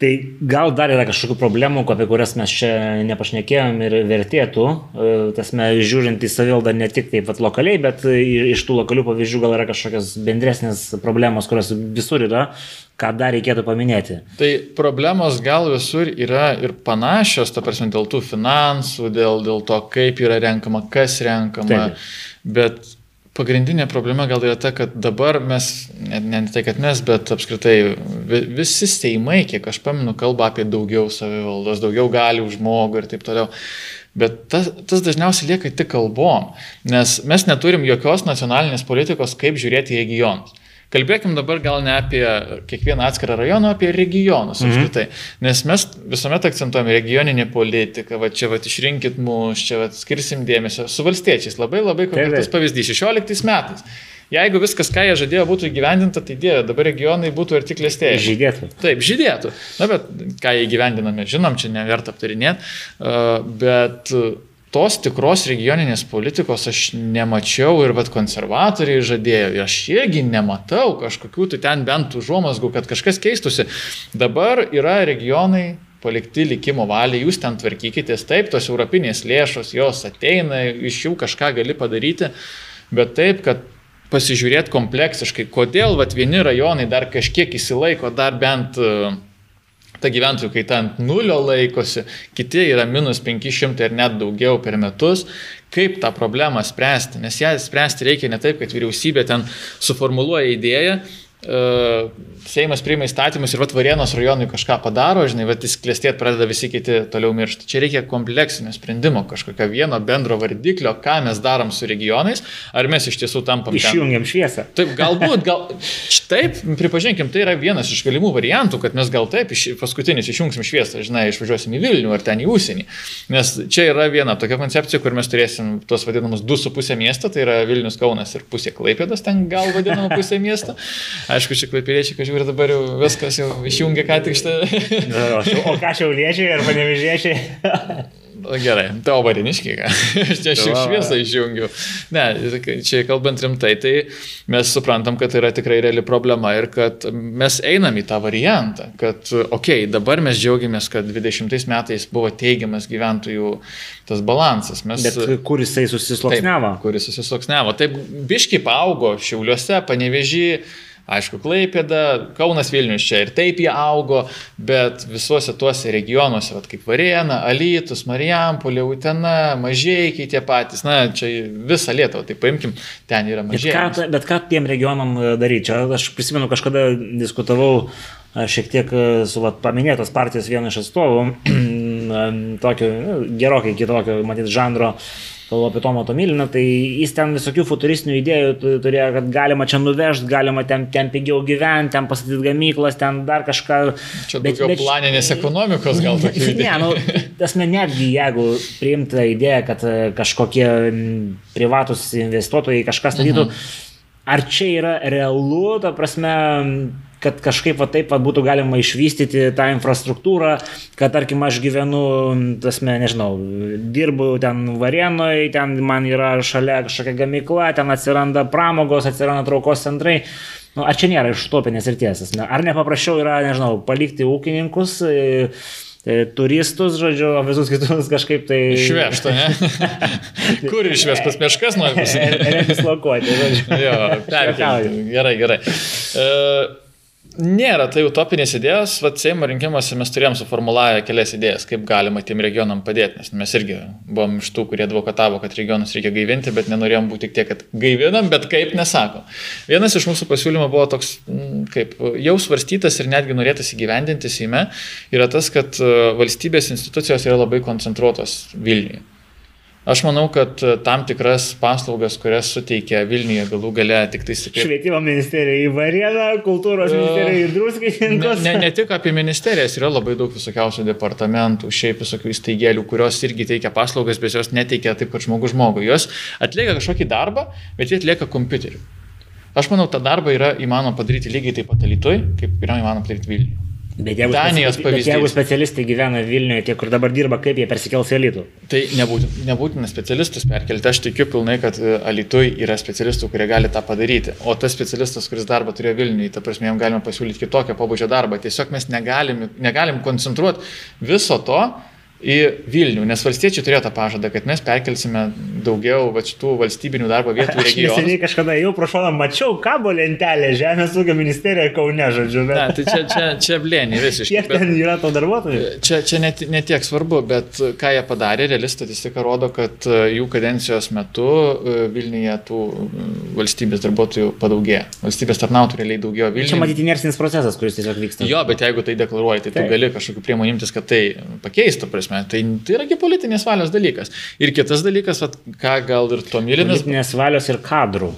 Tai gal dar yra kažkokių problemų, apie kurias mes čia nepašnekėjom ir vertėtų, e, tasme, žiūrint į savildą ne tik taip pat lokaliai, bet iš tų lokalių pavyzdžių gal yra kažkokios bendresnės problemos, kurios visur yra, ką dar reikėtų paminėti. Tai problemos gal visur yra ir panašios, ta prasme, dėl tų finansų, dėl, dėl to, kaip yra renkama, kas renkama, taip. bet pagrindinė problema gal yra ta, kad dabar mes, ne, ne tai kad mes, bet apskritai visi seimai, kiek aš paminu, kalba apie daugiau savivaldos, daugiau galių žmogų ir taip toliau. Bet tas, tas dažniausiai lieka tik kalbom, nes mes neturim jokios nacionalinės politikos, kaip žiūrėti į regionus. Kalbėkim dabar gal ne apie kiekvieną atskirą rajoną, apie regionus mhm. apskritai. Nes mes visuomet akcentuojame regioninę politiką, va čia va išrinkit mus, čia va skirsim dėmesio su valstiečiais. Labai labai konkretus pavyzdys. 16 metais. Jeigu viskas, ką jie žadėjo, būtų įgyvendinta, tai dėja, dabar regionai būtų ir tik lėstėjai. Žydėtų. Taip, žydėtų. Na, bet ką jie įgyvendiname, žinom, čia neverta aptarinėti. Bet tos tikros regioninės politikos aš nemačiau ir vad konservatoriai žadėjo, ir aš irgi nematau kažkokių tai ten bent užuomasgų, kad kažkas keistusi. Dabar yra regionai palikti likimo valiai, jūs ten tvarkykitės, taip, tos europinės lėšos, jos ateina, iš jų kažką gali padaryti, bet taip, kad pasižiūrėti kompleksiškai, kodėl vat, vieni rajonai dar kažkiek įsilaiko, dar bent uh, ta gyventojų kaita ant nulio laikosi, kiti yra minus 500 ir net daugiau per metus. Kaip tą problemą spręsti? Nes ją spręsti reikia ne taip, kad vyriausybė ten suformuluoja idėją, Seimas priima įstatymus ir vat Varienos rajonui kažką padaro, žinai, vat jis klestėt pradeda visi kiti toliau miršti. Čia reikia kompleksinio sprendimo, kažkokio vieno bendro vardiklio, ką mes darom su regionais, ar mes iš tiesų tampam. Išjungiam šviesą. Taip, galbūt, gal. Taip, pripažinkim, tai yra vienas iš galimų variantų, kad mes gal taip, iš, paskutinis išjungsim šviesą, žinai, išvažiuosim į Vilnių ar ten į užsienį. Nes čia yra viena tokia koncepcija, kur mes turėsim tos vadinamus 2,5 miestą, tai yra Vilnius Kaunas ir pusė Klaipėdas, ten gal vadinama pusė miesto. Aišku, čia klaipiriečiai, kažkaip ir dabar jau viskas jau išjungia ką tik šitą. o ką šiauliečiai ar panevežiečiai? Gerai, tavo variniškiai, ką? *laughs* Aš čia šiek šviesą išjungiu. Ne, čia kalbant rimtai, tai mes suprantam, kad tai yra tikrai reali problema ir kad mes einam į tą variantą, kad, okei, okay, dabar mes džiaugiamės, kad 20 metais buvo teigiamas gyventojų tas balansas. Mes, Bet kur jisai susisloksniavo? Taip, kur jis susisloksniavo. Taip, biški paaugo Šiauliuose, Panevežį Aišku, Klaipėda, Kaunas Vilnius čia ir taip jie augo, bet visuose tuose regionuose, vat, kaip Varėna, Alytus, Marijampolė, Utena, Mažiekiai tie patys, na, čia visą Lietuvą, tai paimkim, ten yra mažiekiai. Bet ką, bet ką tiem regionam e, daryti? Čia aš prisimenu, kažkada diskutavau e, šiek tiek e, su vat, paminėtos partijos vienu iš atstovų, *clears throat* tokio nu, gerokai kitokio, matyt, žanro kalbu apie Tomą Tomiliną, tai jis ten visokių futuristinių idėjų turėjo, kad galima čia nuvežti, galima ten, ten pigiau gyventi, ten pastatyti gamyklas, ten dar kažką. Čia bet, bet planinės ekonomikos gal *laughs* idėja. Ne, nu, tasme netgi jeigu priimta idėja, kad e, kažkokie privatus investuotojai kažką statytų, mhm. ar čia yra realu, ta prasme, kad kažkaip va taip va būtų galima išvystyti tą infrastruktūrą, kad tarkim aš gyvenu, tasme, nežinau, dirbu ten Varienoje, ten man yra šalia kažkokia gamykla, ten atsiranda pramogos, atsiranda traukos centrai. Nu, ar čia nėra iš utopinės ir tiesas? Ar nepaprasčiau yra, nežinau, palikti ūkininkus? E, e turistus, žodžiu, o visus kitus kažkaip tai... Išvežta, ne? *laughs* Kur išvežta, pas meškas nori pasakyti? Redislokuoti, žodžiu. jo, perkelti. Gerai, gerai. Uh, Nėra tai utopinės idėjos, va Seimo rinkimuose mes turėjom suformulavę kelias idėjas, kaip galima tiem regionam padėti, nes mes irgi buvom iš tų, kurie advokatavo, kad regionus reikia gaivinti, bet nenorėjom būti tik tiek, kad gaivinam, bet kaip nesako. Vienas iš mūsų pasiūlymų buvo toks, mm, kaip jau svarstytas ir netgi norėtas įgyvendinti Seime, yra tas, kad e, valstybės institucijos yra labai koncentruotos Vilniuje. Aš manau, kad e, tam tikras paslaugas, kurias suteikia Vilniuje galų gale tik tai stipriai. Švietimo ministerija į Varėną, kultūros ministerija į Druskininkus. Ne, ne, ne tik apie ministerijas, yra labai daug visokiausių departamentų, šiaip visokių įstaigėlių, kurios irgi teikia paslaugas, bet jos neteikia taip pat žmogus žmogui. Jos atlieka kažkokį darbą, bet jie atlieka kompiuteriu. Aš manau, tą darbą yra įmanoma padaryti lygiai taip pat Alitoj, kaip yra įmanoma padaryti Vilniuje. Bet jeigu, Danijos pavyzdys. Bet jeigu specialistai gyvena Vilniuje, tie, kur dabar dirba, kaip jie persikels į Alitų? Tai nebūtina, nebūtina specialistus perkelti. Aš tikiu pilnai, kad e, Alitui yra specialistų, kurie gali tą padaryti. O tas specialistas, kuris darbą turėjo Vilniuje, ta prasme, jam galima pasiūlyti kitokią pobūdžio darbą. Tiesiog mes negalim, negalim koncentruoti viso to į Vilnių, nes valstiečiai turėjo tą pažadą, kad mes perkelsime daugiau va, šitų valstybinių darbo vietų į regioną. Neseniai kažkada jau prašoną mačiau kabo lentelę Žemės ūkio ministerija Kaune, žodžiu. Bet... Ne, tai čia, čia, čia blėni visiškai. Kiek ten yra to darbuotojų? Čia, čia net, net tiek svarbu, bet ką jie padarė, reali statistika rodo, kad e, jų kadencijos metu e, Vilniuje tų e, valstybės darbuotojų padaugėjo. Valstybės tarnautojų realiai daugėjo Vilniuje. Čia matyti inercinis procesas, kuris tiesiog vyksta. Jo, bet jeigu tai deklaruoji, tai tu gali kažkokiu priemonių imtis, kad tai pakeistų prasme prasme. Tai, tai yra politinės valios dalykas. Ir kitas dalykas, vat, ką gal ir to mylimis. Politinės valios ir kadrų.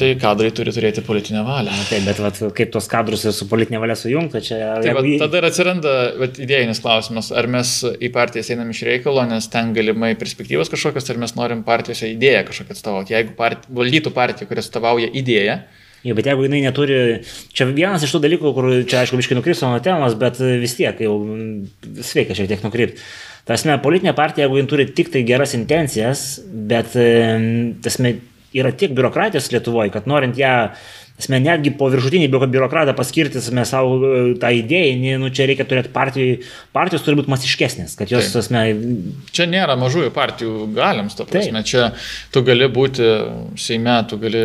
Tai kadrai turi turėti politinę valią. Na, taip, bet vat, kaip tos kadrus su politinė valia sujungta, čia... Taip, vat, tada ir atsiranda vat, idėjinis klausimas, ar mes į partijas einam iš reikalo, nes ten galimai perspektyvos kažkokios, ar mes norim partijose idėją kažkokią atstovauti. Jeigu part, valdytų partija, kuris atstovauja idėją, Jo, bet jeigu jinai neturi, čia vienas iš tų dalykų, kur čia aišku biškai nukrypsta nuo temos, bet vis tiek jau sveika šiek tiek nukrypti. Tasme, politinė partija, jeigu jin turi tik tai geras intencijas, bet tasme, yra tiek biurokratijos Lietuvoje, kad norint ją Esmė, netgi po viršutinį biurokratą paskirti mes savo e, tą idėją, nu, čia reikia turėti partijų, partijos turi būti masiškesnės, kad jos, Taip. esmė... Čia nėra mažųjų partijų galiams, to prasme, Taip. čia tu gali būti Seime, tu gali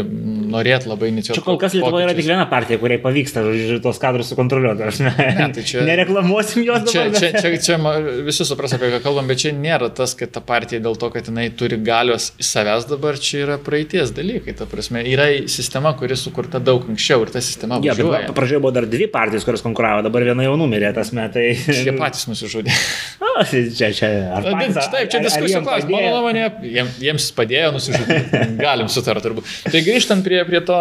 norėti labai inicijuoti. Čia kol kas Lietuvoje yra tik viena partija, kuriai pavyksta tos kadrus sukontroliuoti, aš ne, ne tai čia, nereklamuosim jos dabar. Čia, čia, čia, čia visi supras, apie ką kalbam, bet čia nėra tas, kad ta partija dėl to, kad jinai turi galios savęs dabar, čia yra praeities dalykai, ta prasme, yra sistema, kuri sukurta daug anksčiau ir ta sistema buvo. Ja, pradžioje buvo dar dvi partijos, kurios konkuravo, dabar viena jau numirė tas metai. Jie patys nusižudė. *laughs* A, čia, čia, ar patys, Taip, čia diskusijų klausimas. Mano nuomonė, jiems, jiems padėjo nusižudyti. *laughs* Galim sutarti turbūt. Tai grįžtant prie, prie, to,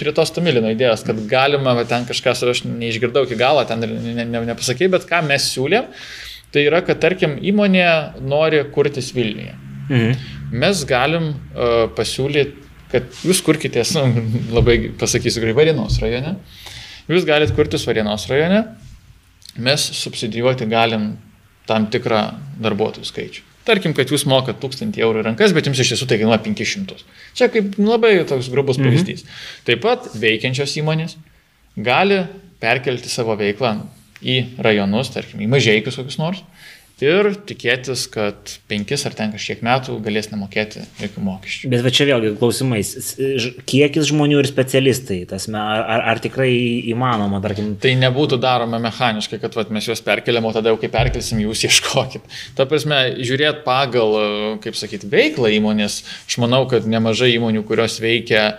prie tos Tomilino idėjos, kad galima ten kažką, aš neišgirdau iki galo, ten ne, ne, nepasakė, bet ką mes siūlėm, tai yra, kad tarkim įmonė nori kurtis Vilniuje. Mhm. Mes galim uh, pasiūlyti kad jūs kurkitės, nu, labai pasakysiu Varienos rajone. Jūs galite kurtis Varienos rajone, mes subsidijuoti galim tam tikrą darbuotojų skaičių. Tarkim, kad jūs mokat 1000 eurų į rankas, bet jums iš tiesų tai kainuoja 500. Čia kaip labai toks grubus mhm. pavyzdys. Taip pat veikiančios įmonės gali perkelti savo veiklą į rajonus, tarkim, į mažiekius kokius nors, ir tikėtis, kad penkis ar ten kažkiek metų galės nemokėti jokių mokesčių. Bet va čia vėlgi klausimais, kiekis žmonių ir specialistai, tas, ar, ar, tikrai įmanoma, tarkim. Tai nebūtų daroma mechaniškai, kad va, mes juos perkeliam, o tada jau kai perkelsim, jūs *laughs* ieškokit. Ta prasme, žiūrėt pagal, kaip sakyti, veiklą įmonės, aš manau, kad nemažai įmonių, kurios veikia e,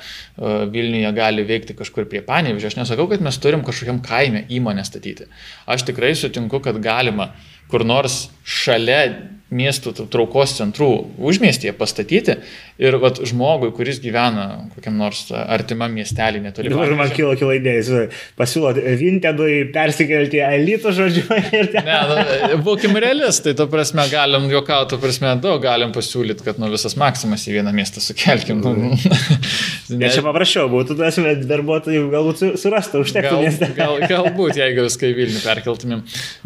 Vilniuje, gali veikti kažkur prie Panevižio. Aš nesakau, kad mes turim kažkokiam kaime įmonę statyti. Aš tikrai sutinku, kad galima kur nors šalia miestų traukos centrų užmiestyje pastatyti ir vat, žmogui, kuris gyvena kokiam nors artimam miestelį netoli. Dabar man kilo kilo idėjas, pasiūlot Vintedui persikelti elitų žodžiu. *laughs* Ten... Ne, nu, būkim realistai, to prasme galim juokauti, to prasme daug galim pasiūlyti, kad nu visas maksimas į vieną miestą sukelkim. Nu, *laughs* ne, čia paprasčiau būtų, tas darbuotojų galbūt surastų, užtektų gal, miestą. Gal, galbūt, jeigu viską į Vilnių perkeltumėm.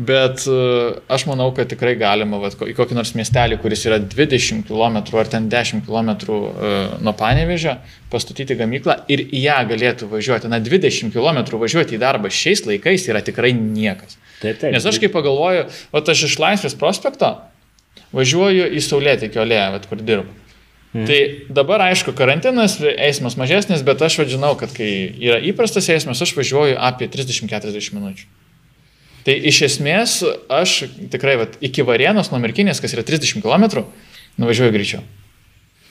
Bet uh, aš manau, kad tikrai galima vat, į kokį kokį nors miestelį, kuris yra 20 km ar ten 10 km e, nuo Panevežio, pastatyti gamyklą ir į ją galėtų važiuoti. Na, 20 km važiuoti į darbą šiais laikais yra tikrai niekas. Taip, taip. Nes aš kaip pagalvoju, o aš iš Laisvės prospekto važiuoju į Saulėtikio alėją, kur dirbu. Hmm. Tai dabar, aišku, karantinas, eismas mažesnis, bet aš vadžinau, kad kai yra įprastas eismas, aš važiuoju apie 30-40 minučių. Tai iš esmės aš tikrai vat, iki Varienos nuo Merkinės, kas yra 30 km, nuvažiuoju greičiau.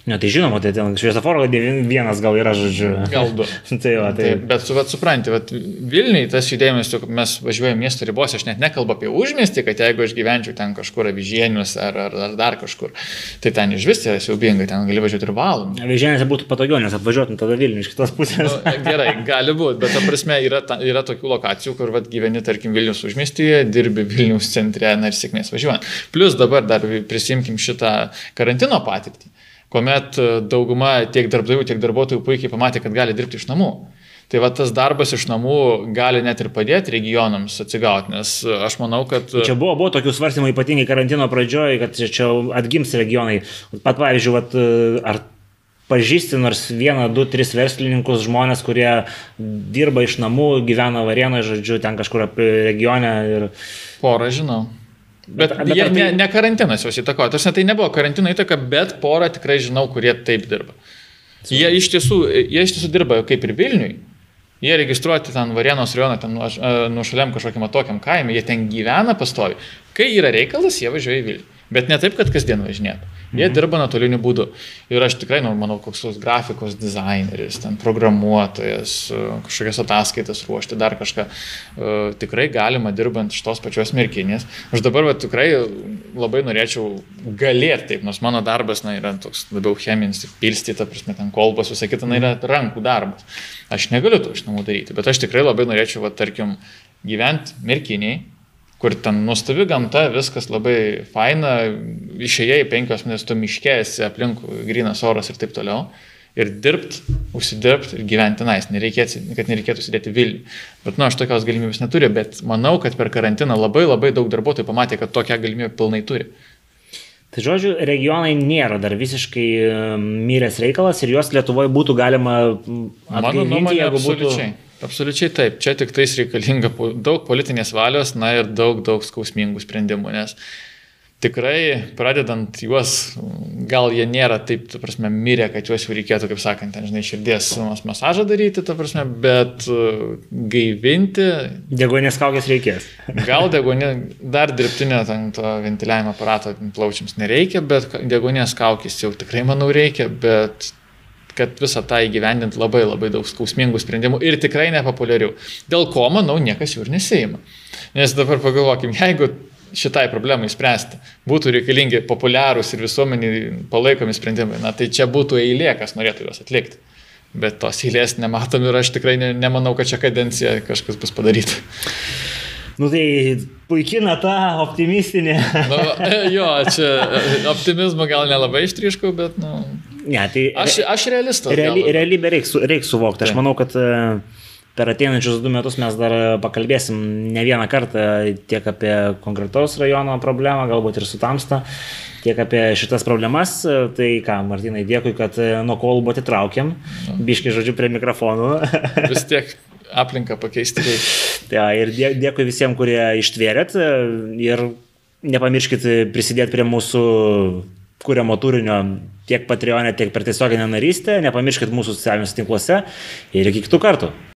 Ne, tai žinoma, tai ten šviesoforo vienas gal yra, žodžiu. Gal du. *laughs* tai va, tai... tai bet, vat, supranti, vat, Vilniui tas judėjimas, mes važiuojame miesto ribose, aš net nekalbu apie užmestį, kad jeigu aš gyvenčiau ten kažkur avižienius ar, ar, ar dar kažkur, tai ten iš vis yra siaubinga, ten gali važiuoti ir valandą. Avižienėse būtų patogiau, nes atvažiuotum tada Vilniui iš kitos pusės. nu, gerai, gali būti, bet ta prasme yra, ta, yra tokių lokacijų, kur vat, gyveni, tarkim, Vilnius užmestyje, dirbi Vilnius centre, na ir sėkmės važiuojant. Plus dabar dar prisimkim šitą karantino patirtį kuomet e, dauguma tiek darbdavių, tiek darbuotojų puikiai pamatė, kad gali dirbti iš namų. Tai va tas darbas iš namų gali net ir padėti regionams atsigauti, nes aš manau, kad... Čia buvo, buvo tokių svarstymų ypatingai karantino pradžioje, kad čia atgims regionai. Pat pavyzdžiui, vat, e, ar pažįsti nors vieną, du, tris verslininkus, žmonės, kurie dirba iš namų, gyvena Varėnoje, žodžiu, ten kažkur regione. Ir... Porą žinau. Bet, bet, bet jie, tai... ne, ne karantinas juos įtakojo. Tarsi tai nebuvo karantino įtaka, bet porą tikrai žinau, kurie taip dirba. Jie iš, tiesų, jie iš tiesų dirba kaip ir Vilniui. Jie registruoti ten Varienos rajoną, ten nuošaliam kažkokiam tokiam kaimui, jie ten gyvena pastovi. Kai yra reikalas, jie važiuoja į Vilnių. Bet ne taip, kad kasdien važinėtų. Jie mhm. dirba nuotoliniu būdu. Ir aš tikrai, nu, manau, koks tos grafikos dizaineris, ten programuotojas, kažkokias ataskaitas ruošti, dar kažką. Uh, tikrai galima dirbant iš tos pačios merkinės. Aš dabar va, tikrai labai norėčiau galėti taip, nors mano darbas na, yra toks labiau cheminis, pilsti, ta prasme, ten kolbas, visą kitą, na, yra rankų darbas. Aš negaliu to iš namų daryti, bet aš tikrai labai norėčiau, va, tarkim, gyventi merkiniai kur ten nuostabi gamta, viskas labai faina, išėjai penkios minutės, tu miškėsi, aplink grinas oras ir taip toliau. Ir dirbti, užsidirbti ir gyventi tenais, nereikėtų, kad nereikėtų sėdėti Vilniui. Bet, nu, aš tokios galimybės neturiu, bet manau, kad per karantiną labai labai daug darbuotojų pamatė, kad tokią galimybę pilnai turi. Tai žodžiu, regionai nėra dar visiškai myręs reikalas ir juos Lietuvoje būtų galima atgaivinti, jeigu būtų... Absoliučiai taip, čia tik tais reikalinga daug politinės valios, na ir daug, daug skausmingų sprendimų, nes tikrai pradedant juos, gal jie nėra taip, tu prasme, mirę, kad juos jau reikėtų, kaip sakant, ten, žinai, širdies masažą daryti, tu prasme, bet uh, gaivinti. Degonės kaukės reikės. *laughs* gal degonė, dar dirbtinio ten to ventiliavimo aparato plaučiams nereikia, bet degonės kaukės jau tikrai, manau, reikia, bet kad visą tą įgyvendinti labai labai daug skausmingų sprendimų ir tikrai nepopuliarių. Dėl ko, manau, niekas jų ir nesėjima. Nes dabar pagalvokim, jeigu šitai problemai spręsti būtų reikalingi populiarūs ir visuomenį palaikomi sprendimai, na tai čia būtų eilė, kas norėtų juos atlikti. Bet tos eilės nematom ir aš tikrai ne, nemanau, kad čia kadencija kažkas bus padaryta. Nu tai puikia nata, optimistinė. nu, jo, čia optimizmo gal nelabai ištryškau, bet, nu. Ne, tai aš, aš realistas. Reali, realybę reikia reik suvokti. Aš manau, kad uh, per ateinančius du metus mes dar pakalbėsim ne vieną kartą tiek apie konkretaus rajono problemą, galbūt ir su tamsta, tiek apie šitas problemas. Tai ką, Martinai, dėkui, kad nuo kolbo atitraukėm, biškai žodžiu prie mikrofonų. *laughs* Vis tiek aplinką pakeisti reikia. Ja, ir dėkui visiems, kurie ištvėrėt ir nepamirškit prisidėti prie mūsų kuriamo turinio tiek Patreonė, tiek per tiesioginę narystę. Nepamirškit mūsų socialiniuose tinkluose ir iki kitų kartų.